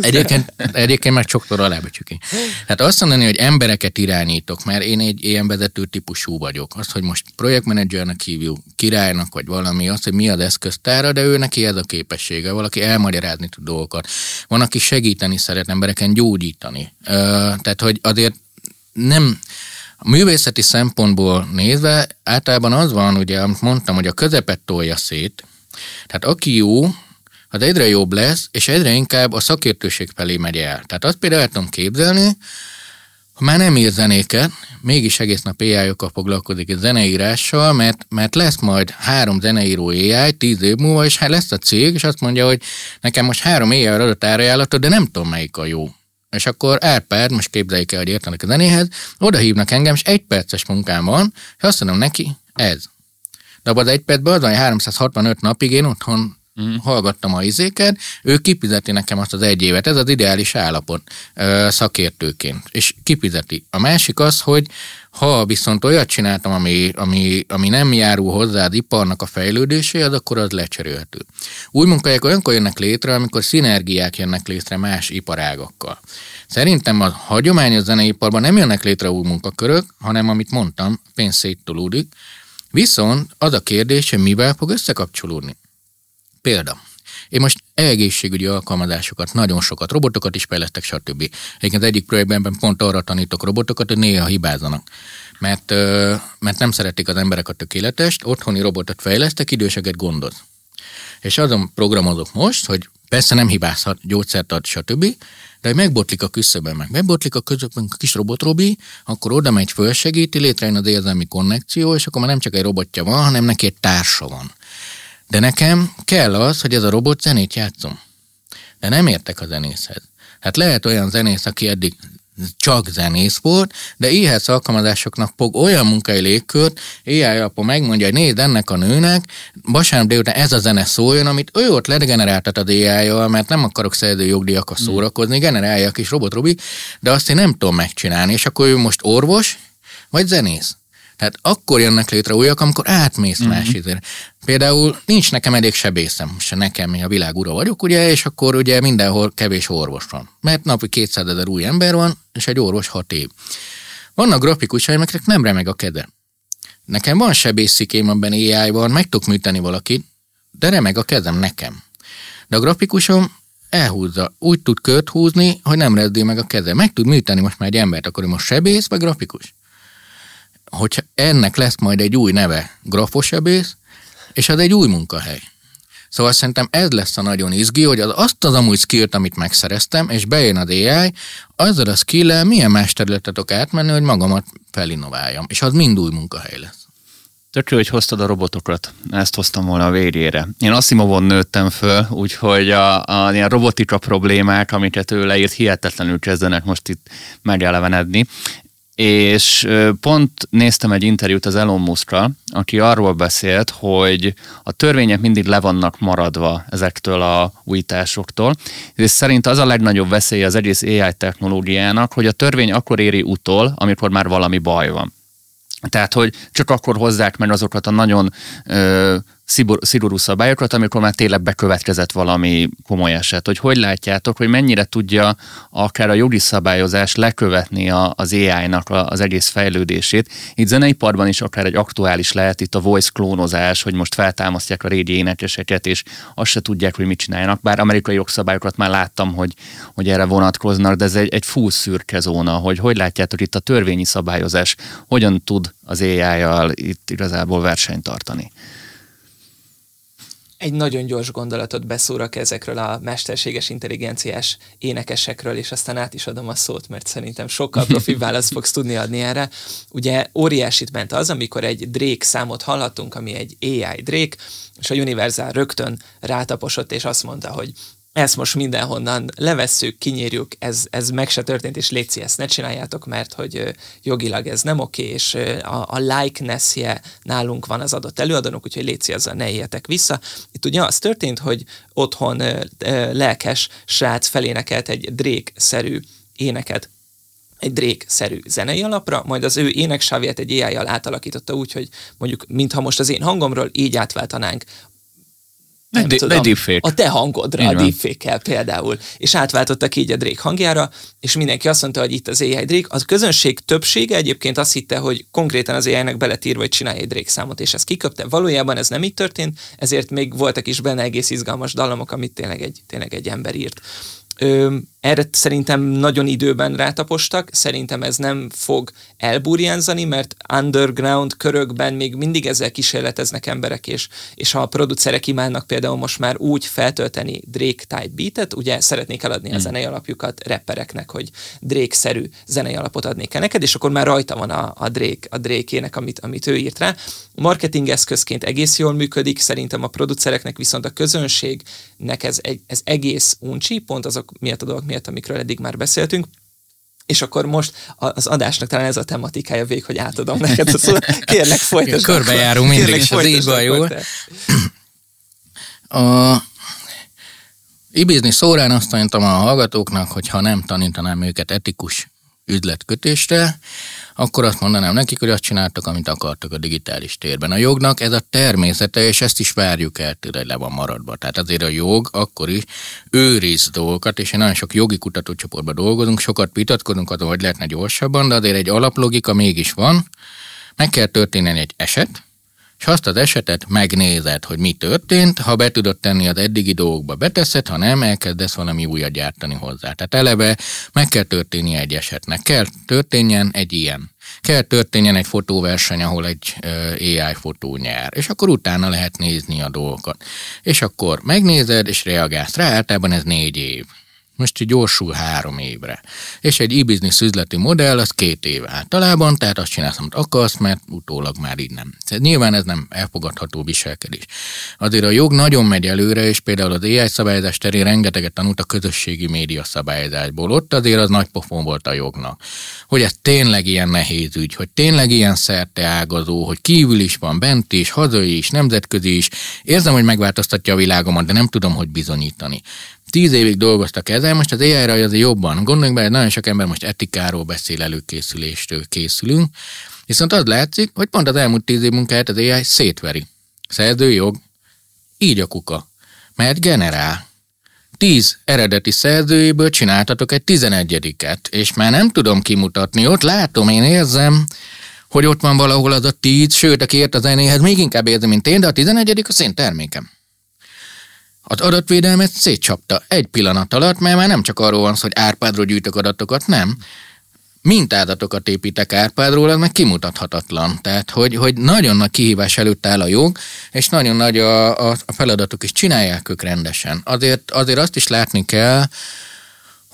egyébként, egyébként meg sokszor alábecsüki. Tehát azt mondani, hogy embereket irányítok, mert én egy ilyen vezető típusú vagyok. Az, hogy most projektmenedzsernek hívjuk, királynak, vagy valami, az, hogy mi az eszköztára, de ő neki ez a képessége. Valaki elmagyarázni tud dolgokat. Van, aki segíteni szeret embereken gyógyítani. Tehát, hogy azért nem, a művészeti szempontból nézve általában az van, ugye, amit mondtam, hogy a közepet tolja szét, tehát aki jó, az egyre jobb lesz, és egyre inkább a szakértőség felé megy el. Tehát azt például el tudom képzelni, ha már nem ír zenéket, mégis egész nap ai foglalkozik egy zeneírással, mert, mert lesz majd három zeneíró AI tíz év múlva, és hát lesz a cég, és azt mondja, hogy nekem most három AI adott árajánlatot, de nem tudom melyik a jó. És akkor Árpád, most képzeljük el, hogy értenek a zenéhez, oda hívnak engem, és egy perces munkám van, és azt mondom neki, ez. De abban az egy percben az van, 365 napig én otthon. Hallgattam a izéket, ő kifizeti nekem azt az egy évet, ez az ideális állapot szakértőként, és kifizeti. A másik az, hogy ha viszont olyat csináltam, ami, ami, ami nem járul hozzá az iparnak a fejlődéséhez, akkor az lecserélhető. Új munkahelyek olyankor jönnek létre, amikor szinergiák jönnek létre más iparágakkal. Szerintem a hagyományos zeneiparban nem jönnek létre új munkakörök, hanem amit mondtam, pénz széttolódik. Viszont az a kérdés, hogy mivel fog összekapcsolódni. Példa. Én most egészségügyi alkalmazásokat, nagyon sokat, robotokat is fejlesztek, stb. Egyébként az egyik projektben pont arra tanítok robotokat, hogy néha hibázzanak. Mert, mert nem szeretik az emberek a tökéletest, otthoni robotot fejlesztek, időseket gondoz. És azon programozok most, hogy persze nem hibázhat, gyógyszert ad, stb., de hogy megbotlik a küszöbben, meg megbotlik a közökben a kis robot Robi, akkor oda megy, fölsegíti, létrejön az érzelmi konnekció, és akkor már nem csak egy robotja van, hanem neki egy társa van. De nekem kell az, hogy ez a robot zenét játszom. De nem értek a zenészhez. Hát lehet olyan zenész, aki eddig csak zenész volt, de éhez alkalmazásoknak fog olyan munkai légkört, éjjel apa megmondja, hogy nézd ennek a nőnek, vasárnap délután ez a zene szóljon, amit ő ott legeneráltat az ai mert nem akarok szerző jogdíjakkal hmm. szórakozni, generálja a kis robot Robi, de azt én nem tudom megcsinálni, és akkor ő most orvos, vagy zenész. Tehát akkor jönnek létre újak, amikor átmész uh-huh. más időre. Például nincs nekem elég sebészem, most nekem a világ ura vagyok, ugye, és akkor ugye mindenhol kevés orvos van. Mert napi 200 ezer új ember van, és egy orvos 6 év. Vannak grafikusaim, amiknek nem remeg a kede. Nekem van sebészikém, amiben AI van, meg tudok műteni valakit, de remeg a kezem nekem. De a grafikusom elhúzza, úgy tud kört húzni, hogy nem rezdül meg a keze. Meg tud műteni most már egy embert, akkor most sebész vagy grafikus? Hogyha ennek lesz majd egy új neve, grafosebész, és az egy új munkahely. Szóval szerintem ez lesz a nagyon izgi, hogy az, azt az amúgy skillt, amit megszereztem, és bejön az AI, azzal a skill milyen más területet tudok átmenni, hogy magamat felinnováljam. És az mind új munkahely lesz. Tök jó, hogy hoztad a robotokat. Ezt hoztam volna a végére. Én Asimovon nőttem föl, úgyhogy a, a ilyen robotika problémák, amiket ő leírt, hihetetlenül kezdenek most itt megelevenedni és pont néztem egy interjút az Elon musk aki arról beszélt, hogy a törvények mindig le vannak maradva ezektől a újításoktól, és szerint az a legnagyobb veszély az egész AI technológiának, hogy a törvény akkor éri utol, amikor már valami baj van. Tehát, hogy csak akkor hozzák meg azokat a nagyon ö, szigorú szabályokat, amikor már tényleg bekövetkezett valami komoly eset. Hogy hogy látjátok, hogy mennyire tudja akár a jogi szabályozás lekövetni a, az AI-nak az egész fejlődését. Itt zeneiparban is akár egy aktuális lehet itt a voice klónozás, hogy most feltámasztják a régi énekeseket, és azt se tudják, hogy mit csináljanak. Bár amerikai jogszabályokat már láttam, hogy, hogy erre vonatkoznak, de ez egy, egy full szürke zóna, hogy hogy látjátok itt a törvényi szabályozás, hogyan tud az AI-jal itt igazából versenyt tartani egy nagyon gyors gondolatot beszúrak ezekről a mesterséges intelligenciás énekesekről, és aztán át is adom a szót, mert szerintem sokkal profi választ fogsz tudni adni erre. Ugye óriásit ment az, amikor egy Drake számot hallhatunk, ami egy AI Drake, és a Universal rögtön rátaposott, és azt mondta, hogy ezt most mindenhonnan levesszük, kinyírjuk, ez, ez meg se történt, és létszi, ezt ne csináljátok, mert hogy jogilag ez nem oké, és a, a likeness-je nálunk van az adott előadónak, úgyhogy létszi, azzal ne éljetek vissza. Itt ugye az történt, hogy otthon lelkes srác felénekelt egy Drake-szerű éneket egy Drake-szerű zenei alapra, majd az ő éneksávját egy AI-jal átalakította úgy, hogy mondjuk, mintha most az én hangomról így átváltanánk nem de, tudom, a te hangodra, a deepfake például. És átváltottak így a Drake hangjára, és mindenki azt mondta, hogy itt az AI Drake. Az közönség többsége egyébként azt hitte, hogy konkrétan az AI-nek beletírva, hogy csinálj egy Drake számot, és ezt kiköpte. Valójában ez nem így történt, ezért még voltak is benne egész izgalmas dallamok, amit tényleg egy, tényleg egy ember írt. Ö, erre szerintem nagyon időben rátapostak, szerintem ez nem fog elburjánzani, mert underground körökben még mindig ezzel kísérleteznek emberek, és, és ha a producerek imádnak például most már úgy feltölteni Drake-type beatet, ugye szeretnék eladni hmm. a zenei alapjukat rappereknek, hogy Drake-szerű zenei alapot adnék el neked, és akkor már rajta van a, a Drake, a Drake-ének, amit, amit ő írt rá. Marketing eszközként egész jól működik, szerintem a producereknek viszont a közönségnek ez, ez egész uncsi, pont azok miatt a dolgok miatt, amikről eddig már beszéltünk, és akkor most az adásnak talán ez a tematikája vég, hogy átadom neked a szót. Kérlek, folytasd. Körbejárunk mindig, és az így van jó. A Ibizni szórán azt tanítom a hallgatóknak, hogy ha nem tanítanám őket etikus üzletkötésre, akkor azt mondanám nekik, hogy azt csináltak, amit akartak a digitális térben. A jognak ez a természete, és ezt is várjuk el tőle, hogy le van maradva. Tehát azért a jog akkor is őriz dolgokat, és én nagyon sok jogi kutatócsoportban dolgozunk, sokat vitatkozunk azon, hogy lehetne gyorsabban, de azért egy alaplogika mégis van. Meg kell történni egy eset, és azt az esetet megnézed, hogy mi történt, ha be tudod tenni az eddigi dolgokba, beteszed, ha nem, elkezdesz valami újat gyártani hozzá. Tehát eleve meg kell történni egy esetnek, kell történjen egy ilyen. Kell történjen egy fotóverseny, ahol egy AI fotó nyer, és akkor utána lehet nézni a dolgokat. És akkor megnézed, és reagálsz rá, általában ez négy év. Most gyorsul három évre. És egy e-business üzleti modell az két év általában, tehát azt csinálsz, amit akarsz, mert utólag már így nem. Tehát nyilván ez nem elfogadható viselkedés. Azért a jog nagyon megy előre, és például az AI szabályozás terén rengeteget tanult a közösségi média szabályozásból. Ott azért az nagy pofon volt a jognak. Hogy ez tényleg ilyen nehéz ügy, hogy tényleg ilyen szerte ágazó, hogy kívül is van, bent is, hazai is, nemzetközi is. Érzem, hogy megváltoztatja a világomat, de nem tudom, hogy bizonyítani. Tíz évig dolgoztak ezzel, most az AI-ra azért jobban. Gondoljunk bele, nagyon sok ember most etikáról beszél, előkészüléstől készülünk, viszont az látszik, hogy pont az elmúlt tíz év munkáját az AI szétveri. Szerzőjog, így a kuka. Mert generál. Tíz eredeti szerzőjéből csináltatok egy tizenegyediket, és már nem tudom kimutatni, ott látom, én érzem, hogy ott van valahol az a tíz, sőt, aki ért a zenéhez, még inkább érzem, mint én, de a tizenegyedik az én termékem. Az adatvédelmet szétcsapta egy pillanat alatt, mert már nem csak arról van szó, hogy Árpádról gyűjtök adatokat, nem. Mintázatokat építek Árpádról, az meg kimutathatatlan. Tehát, hogy, hogy nagyon nagy kihívás előtt áll a jog, és nagyon nagy a, a, a feladatok is, csinálják ők rendesen. Azért, azért azt is látni kell,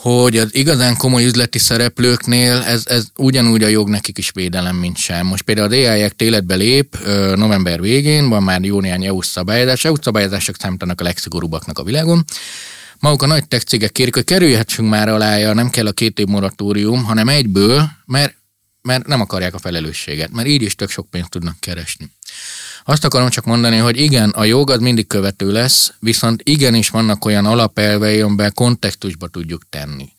hogy az igazán komoly üzleti szereplőknél ez, ez ugyanúgy a jog nekik is védelem, mint sem. Most például az AI Act életbe lép november végén, van már jó néhány EU szabályozás, EU szabályozások számítanak a legszigorúbbaknak a világon, maguk a nagy tech cégek kérik, hogy kerülhetsünk már alája, nem kell a két év moratórium, hanem egyből, mert, mert nem akarják a felelősséget, mert így is tök sok pénzt tudnak keresni. Azt akarom csak mondani, hogy igen, a jog az mindig követő lesz, viszont igenis vannak olyan alapelvei, amiben kontextusba tudjuk tenni.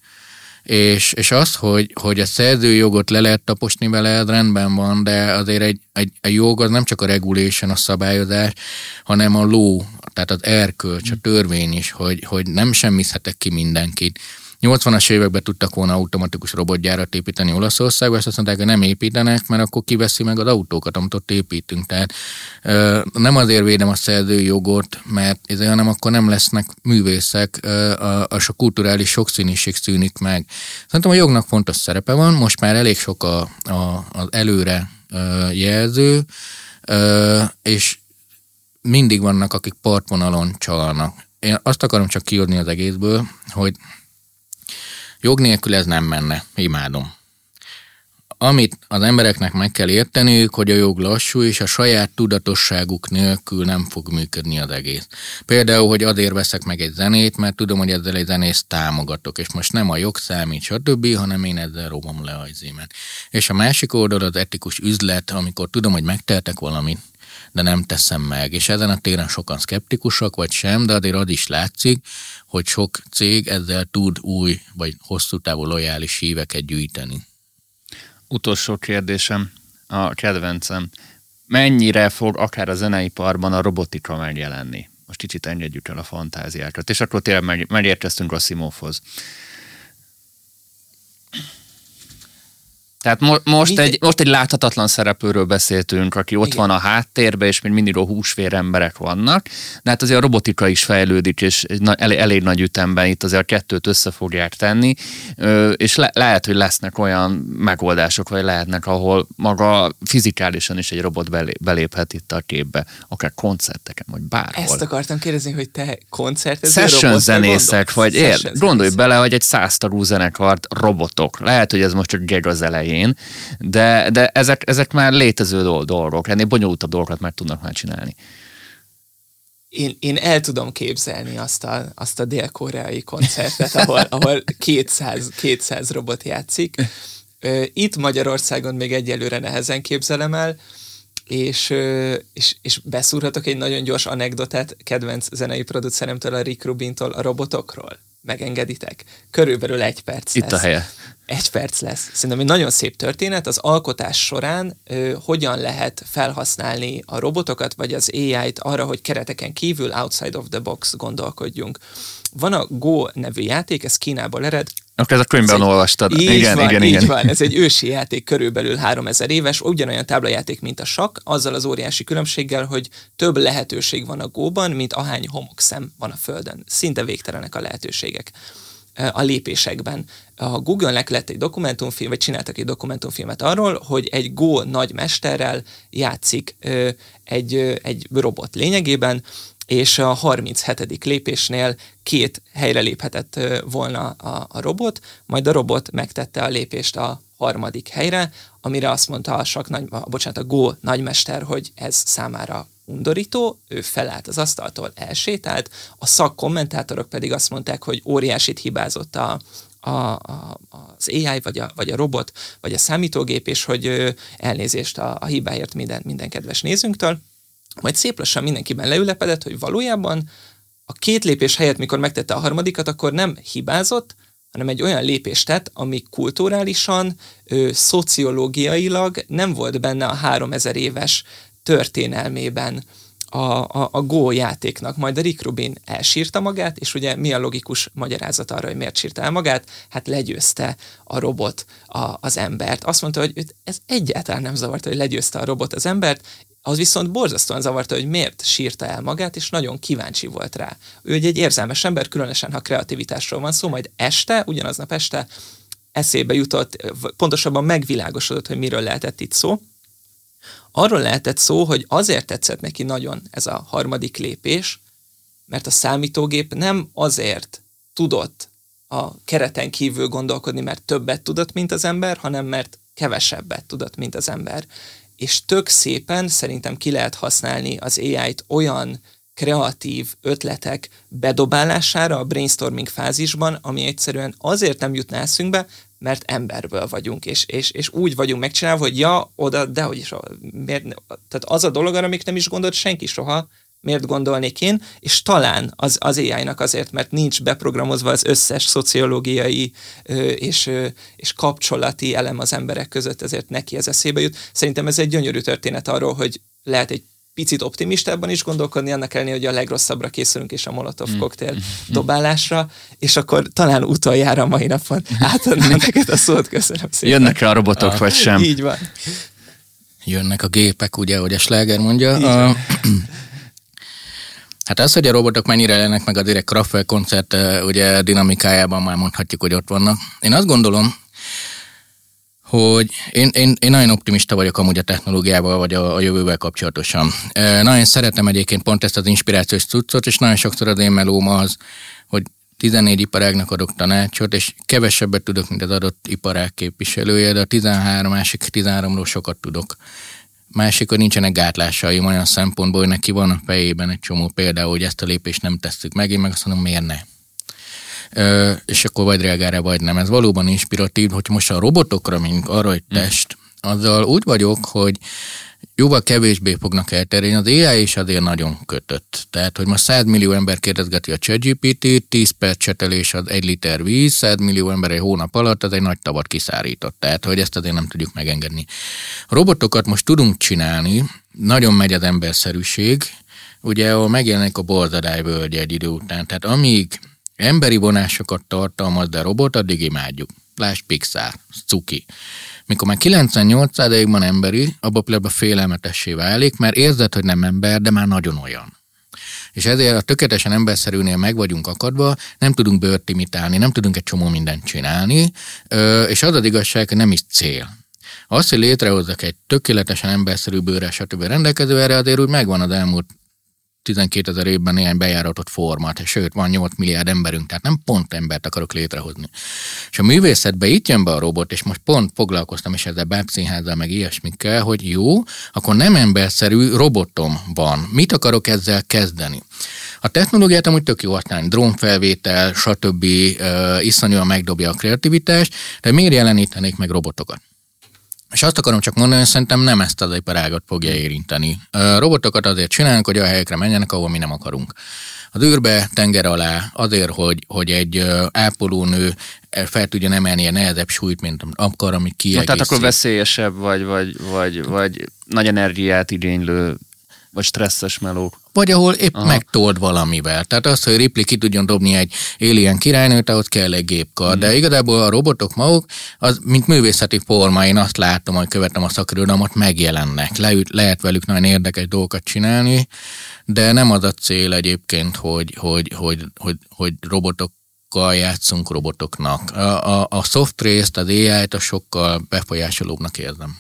És, és az, hogy, hogy a szerzőjogot le lehet taposni vele, rendben van, de azért egy, egy, egy jog az nem csak a regulation, a szabályozás, hanem a ló, tehát az erkölcs, a törvény is, hogy, hogy nem semmizhetek ki mindenkit. 80-as években tudtak volna automatikus robotgyárat építeni Olaszországban, és azt mondták, hogy nem építenek, mert akkor kiveszi meg az autókat, amit ott építünk. Tehát nem azért védem a szerzői jogot, mert ez, hanem akkor nem lesznek művészek, a, a kulturális sokszínűség szűnik meg. Szerintem a jognak fontos szerepe van, most már elég sok a, a, az előre jelző, és mindig vannak, akik partvonalon csalnak. Én azt akarom csak kiadni az egészből, hogy Jog nélkül ez nem menne. Imádom. Amit az embereknek meg kell érteniük, hogy a jog lassú, és a saját tudatosságuk nélkül nem fog működni az egész. Például, hogy azért veszek meg egy zenét, mert tudom, hogy ezzel egy zenészt támogatok, és most nem a jog számít, stb., hanem én ezzel robom le a zémet. És a másik oldal az etikus üzlet, amikor tudom, hogy megteltek valamit, de nem teszem meg. És ezen a téren sokan szkeptikusak, vagy sem, de azért az is látszik, hogy sok cég ezzel tud új vagy hosszú távú lojális híveket gyűjteni. Utolsó kérdésem, a kedvencem. Mennyire fog akár a zeneiparban a robotika megjelenni? Most kicsit engedjük el a fantáziákat. És akkor tényleg megérkeztünk a Simovhoz. Tehát mo- most, egy, most egy láthatatlan szereplőről beszéltünk, aki ott Igen. van a háttérben, és még mindig a húsvér emberek vannak, de hát azért a robotika is fejlődik, és elég, elég nagy ütemben itt azért a kettőt össze fogják tenni, és le, lehet, hogy lesznek olyan megoldások, vagy lehetnek, ahol maga fizikálisan is egy robot belép, beléphet itt a képbe, akár koncerteken, vagy bárhol. Ezt akartam kérdezni, hogy te koncertező Session zenészek, vagy ér, gondolj bele, hogy egy száztagú zenekart robotok. Lehet, hogy ez most csak geg az elején, elején, de, de ezek, ezek már létező dolgok, ennél bonyolultabb dolgokat már tudnak már csinálni. Én, én el tudom képzelni azt a, azt a dél-koreai koncertet, ahol, ahol 200, 200 robot játszik. Itt Magyarországon még egyelőre nehezen képzelem el, és, és, és beszúrhatok egy nagyon gyors anekdotát kedvenc zenei produceremtől, a Rick Rubintól a robotokról. Megengeditek? Körülbelül egy perc Itt lesz. a helye egy perc lesz. Szerintem egy nagyon szép történet. Az alkotás során ö, hogyan lehet felhasználni a robotokat, vagy az AI-t arra, hogy kereteken kívül outside of the box gondolkodjunk. Van a Go nevű játék, ez Kínából ered. Akkor ez a könyvben olvastad. Így igen, van, igen, így igen. van. Ez egy ősi játék, körülbelül 3000 éves, ugyanolyan táblajáték, mint a sak, azzal az óriási különbséggel, hogy több lehetőség van a Go-ban, mint ahány homokszem van a Földön. Szinte végtelenek a lehetőségek a lépésekben. A Google-nek lett egy dokumentumfilm, vagy csináltak egy dokumentumfilmet arról, hogy egy Go nagymesterrel játszik egy, egy robot lényegében, és a 37. lépésnél két helyre léphetett volna a, a robot, majd a robot megtette a lépést a harmadik helyre, amire azt mondta a, sak nagy, a, bocsánat, a Go nagymester, hogy ez számára undorító, ő felállt az asztaltól, elsétált, a szakkommentátorok pedig azt mondták, hogy óriásit hibázott a, a, a, az AI, vagy a, vagy a robot, vagy a számítógép, és hogy elnézést a, a hibáért minden, minden kedves nézőnktől. Majd szép lassan mindenkiben leülepedett, hogy valójában a két lépés helyett, mikor megtette a harmadikat, akkor nem hibázott, hanem egy olyan lépést tett, ami kulturálisan, ö, szociológiailag nem volt benne a 3000 éves történelmében a, a, a Go játéknak. Majd a Rick Rubin elsírta magát, és ugye mi a logikus magyarázat arra, hogy miért sírta el magát? Hát legyőzte a robot a, az embert. Azt mondta, hogy őt ez egyáltalán nem zavarta, hogy legyőzte a robot az embert, az viszont borzasztóan zavarta, hogy miért sírta el magát, és nagyon kíváncsi volt rá. Ő egy, egy érzelmes ember, különösen ha kreativitásról van szó, majd este, ugyanaznap este eszébe jutott, pontosabban megvilágosodott, hogy miről lehetett itt szó, arról lehetett szó, hogy azért tetszett neki nagyon ez a harmadik lépés, mert a számítógép nem azért tudott a kereten kívül gondolkodni, mert többet tudott, mint az ember, hanem mert kevesebbet tudott, mint az ember. És tök szépen szerintem ki lehet használni az AI-t olyan kreatív ötletek bedobálására a brainstorming fázisban, ami egyszerűen azért nem jutna eszünkbe, mert emberből vagyunk, és, és, és úgy vagyunk megcsinálva, hogy ja, oda, de hogy is, miért, tehát az a dolog, amik nem is gondolt senki soha, miért gondolnék én, és talán az, az AI-nak azért, mert nincs beprogramozva az összes szociológiai ö, és, ö, és kapcsolati elem az emberek között, ezért neki ez eszébe jut. Szerintem ez egy gyönyörű történet arról, hogy lehet egy picit optimistában is gondolkodni, annak ellenére, hogy a legrosszabbra készülünk, és a Molotov mm. koktél mm. dobálásra, és akkor talán utoljára mai napon átadnám neked a szót, köszönöm szépen. Jönnek rá a robotok, a, vagy sem? Így van. Jönnek a gépek, ugye, ahogy a Schlager mondja. A, Hát az, hogy a robotok mennyire lennek meg a direkt Kraftwerk koncert ugye dinamikájában már mondhatjuk, hogy ott vannak. Én azt gondolom, hogy én, én, én nagyon optimista vagyok amúgy a technológiával, vagy a, a jövővel kapcsolatosan. E, nagyon szeretem egyébként pont ezt az inspirációs cuccot, és nagyon sokszor az én melóm az, hogy 14 iparágnak adok tanácsot, és kevesebbet tudok, mint az adott iparág képviselője, de a 13 másik 13-ról sokat tudok. Másik, hogy nincsenek gátlásaim olyan szempontból, hogy neki van a fejében egy csomó például, hogy ezt a lépést nem tesszük meg, én meg azt mondom, miért ne? És akkor vagy reagál vagy nem. Ez valóban inspiratív, hogy most a robotokra, mint arra, hogy test, azzal úgy vagyok, hogy jóval kevésbé fognak elterjedni. Az AI is azért nagyon kötött. Tehát, hogy most 100 millió ember kérdezgeti a ChatGPT-t, 10 perc csetelés az egy liter víz, 100 millió ember egy hónap alatt, az egy nagy tavat kiszárított. Tehát, hogy ezt azért nem tudjuk megengedni. A robotokat most tudunk csinálni, nagyon megy az emberszerűség, ugye, ahol megjelenik a borzadály völgy egy idő után. Tehát amíg emberi vonásokat tartalmaz, de robot, addig imádjuk. Lásd Pixar, cuki. Mikor már 98 van emberi, abban például félelmetessé válik, mert érzed, hogy nem ember, de már nagyon olyan. És ezért a tökéletesen emberszerűnél meg vagyunk akadva, nem tudunk bőrt imitálni, nem tudunk egy csomó mindent csinálni, és az az igazság, hogy nem is cél. Az, hogy létrehozzak egy tökéletesen emberszerű bőre, stb. rendelkező, erre azért úgy megvan az elmúlt 12 ezer évben néhány bejáratott formát, sőt, van 8 milliárd emberünk, tehát nem pont embert akarok létrehozni. És a művészetbe itt jön be a robot, és most pont foglalkoztam is ezzel bábszínházzal, meg ilyesmikkel, hogy jó, akkor nem emberszerű robotom van. Mit akarok ezzel kezdeni? A technológiát amúgy tök jó használni, drónfelvétel, stb. Uh, iszonyúan megdobja a kreativitást, de miért jelenítenék meg robotokat? És azt akarom csak mondani, hogy szerintem nem ezt az iparágat fogja érinteni. A robotokat azért csinálnak, hogy a helyekre menjenek, ahol mi nem akarunk. Az űrbe, tenger alá, azért, hogy, hogy egy ápolónő fel tudja emelni a nehezebb súlyt, mint akar, ami kiegészít. Tehát akkor veszélyesebb, vagy, vagy, vagy, vagy nagy energiát igénylő vagy stresszes melók. Vagy ahol épp Aha. megtold valamivel. Tehát az, hogy Ripley ki tudjon dobni egy alien királynőt, ahhoz kell egy gépkar. Hmm. De igazából a robotok maguk, az, mint művészeti forma, én azt látom, hogy követem a szakirodalmat, megjelennek. Le, lehet velük nagyon érdekes dolgokat csinálni, de nem az a cél egyébként, hogy, hogy, hogy, hogy, hogy robotok játszunk robotoknak. A, a, a soft részt, az AI-t a sokkal befolyásolóbbnak érzem.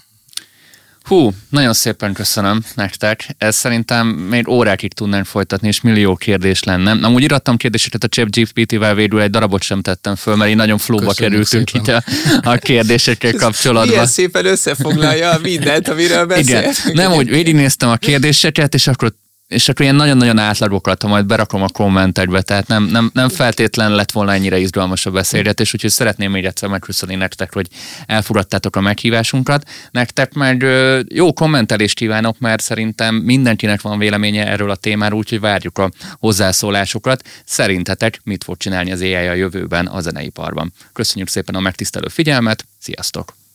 Hú, nagyon szépen köszönöm nektek. Ez szerintem még órákig tudnánk folytatni, és millió kérdés lenne. Nem úgy irattam kérdéseket a ChatGPT-vel végül egy darabot sem tettem föl, mert így nagyon flóba kerültünk szépen. itt a, a kérdésekkel kapcsolatban. Milyen szépen összefoglalja mindent, amiről beszéltünk. Igen. Nem, úgy végignéztem a kérdéseket, és akkor és akkor ilyen nagyon-nagyon átlagokat, ha majd berakom a kommentekbe, tehát nem, nem, nem feltétlen lett volna ennyire izgalmas a beszélgetés, úgyhogy szeretném még egyszer megköszönni nektek, hogy elfogadtátok a meghívásunkat. Nektek meg jó kommentelést kívánok, mert szerintem mindenkinek van véleménye erről a témáról, úgyhogy várjuk a hozzászólásokat. Szerintetek mit fog csinálni az AI a jövőben a zeneiparban? Köszönjük szépen a megtisztelő figyelmet, sziasztok!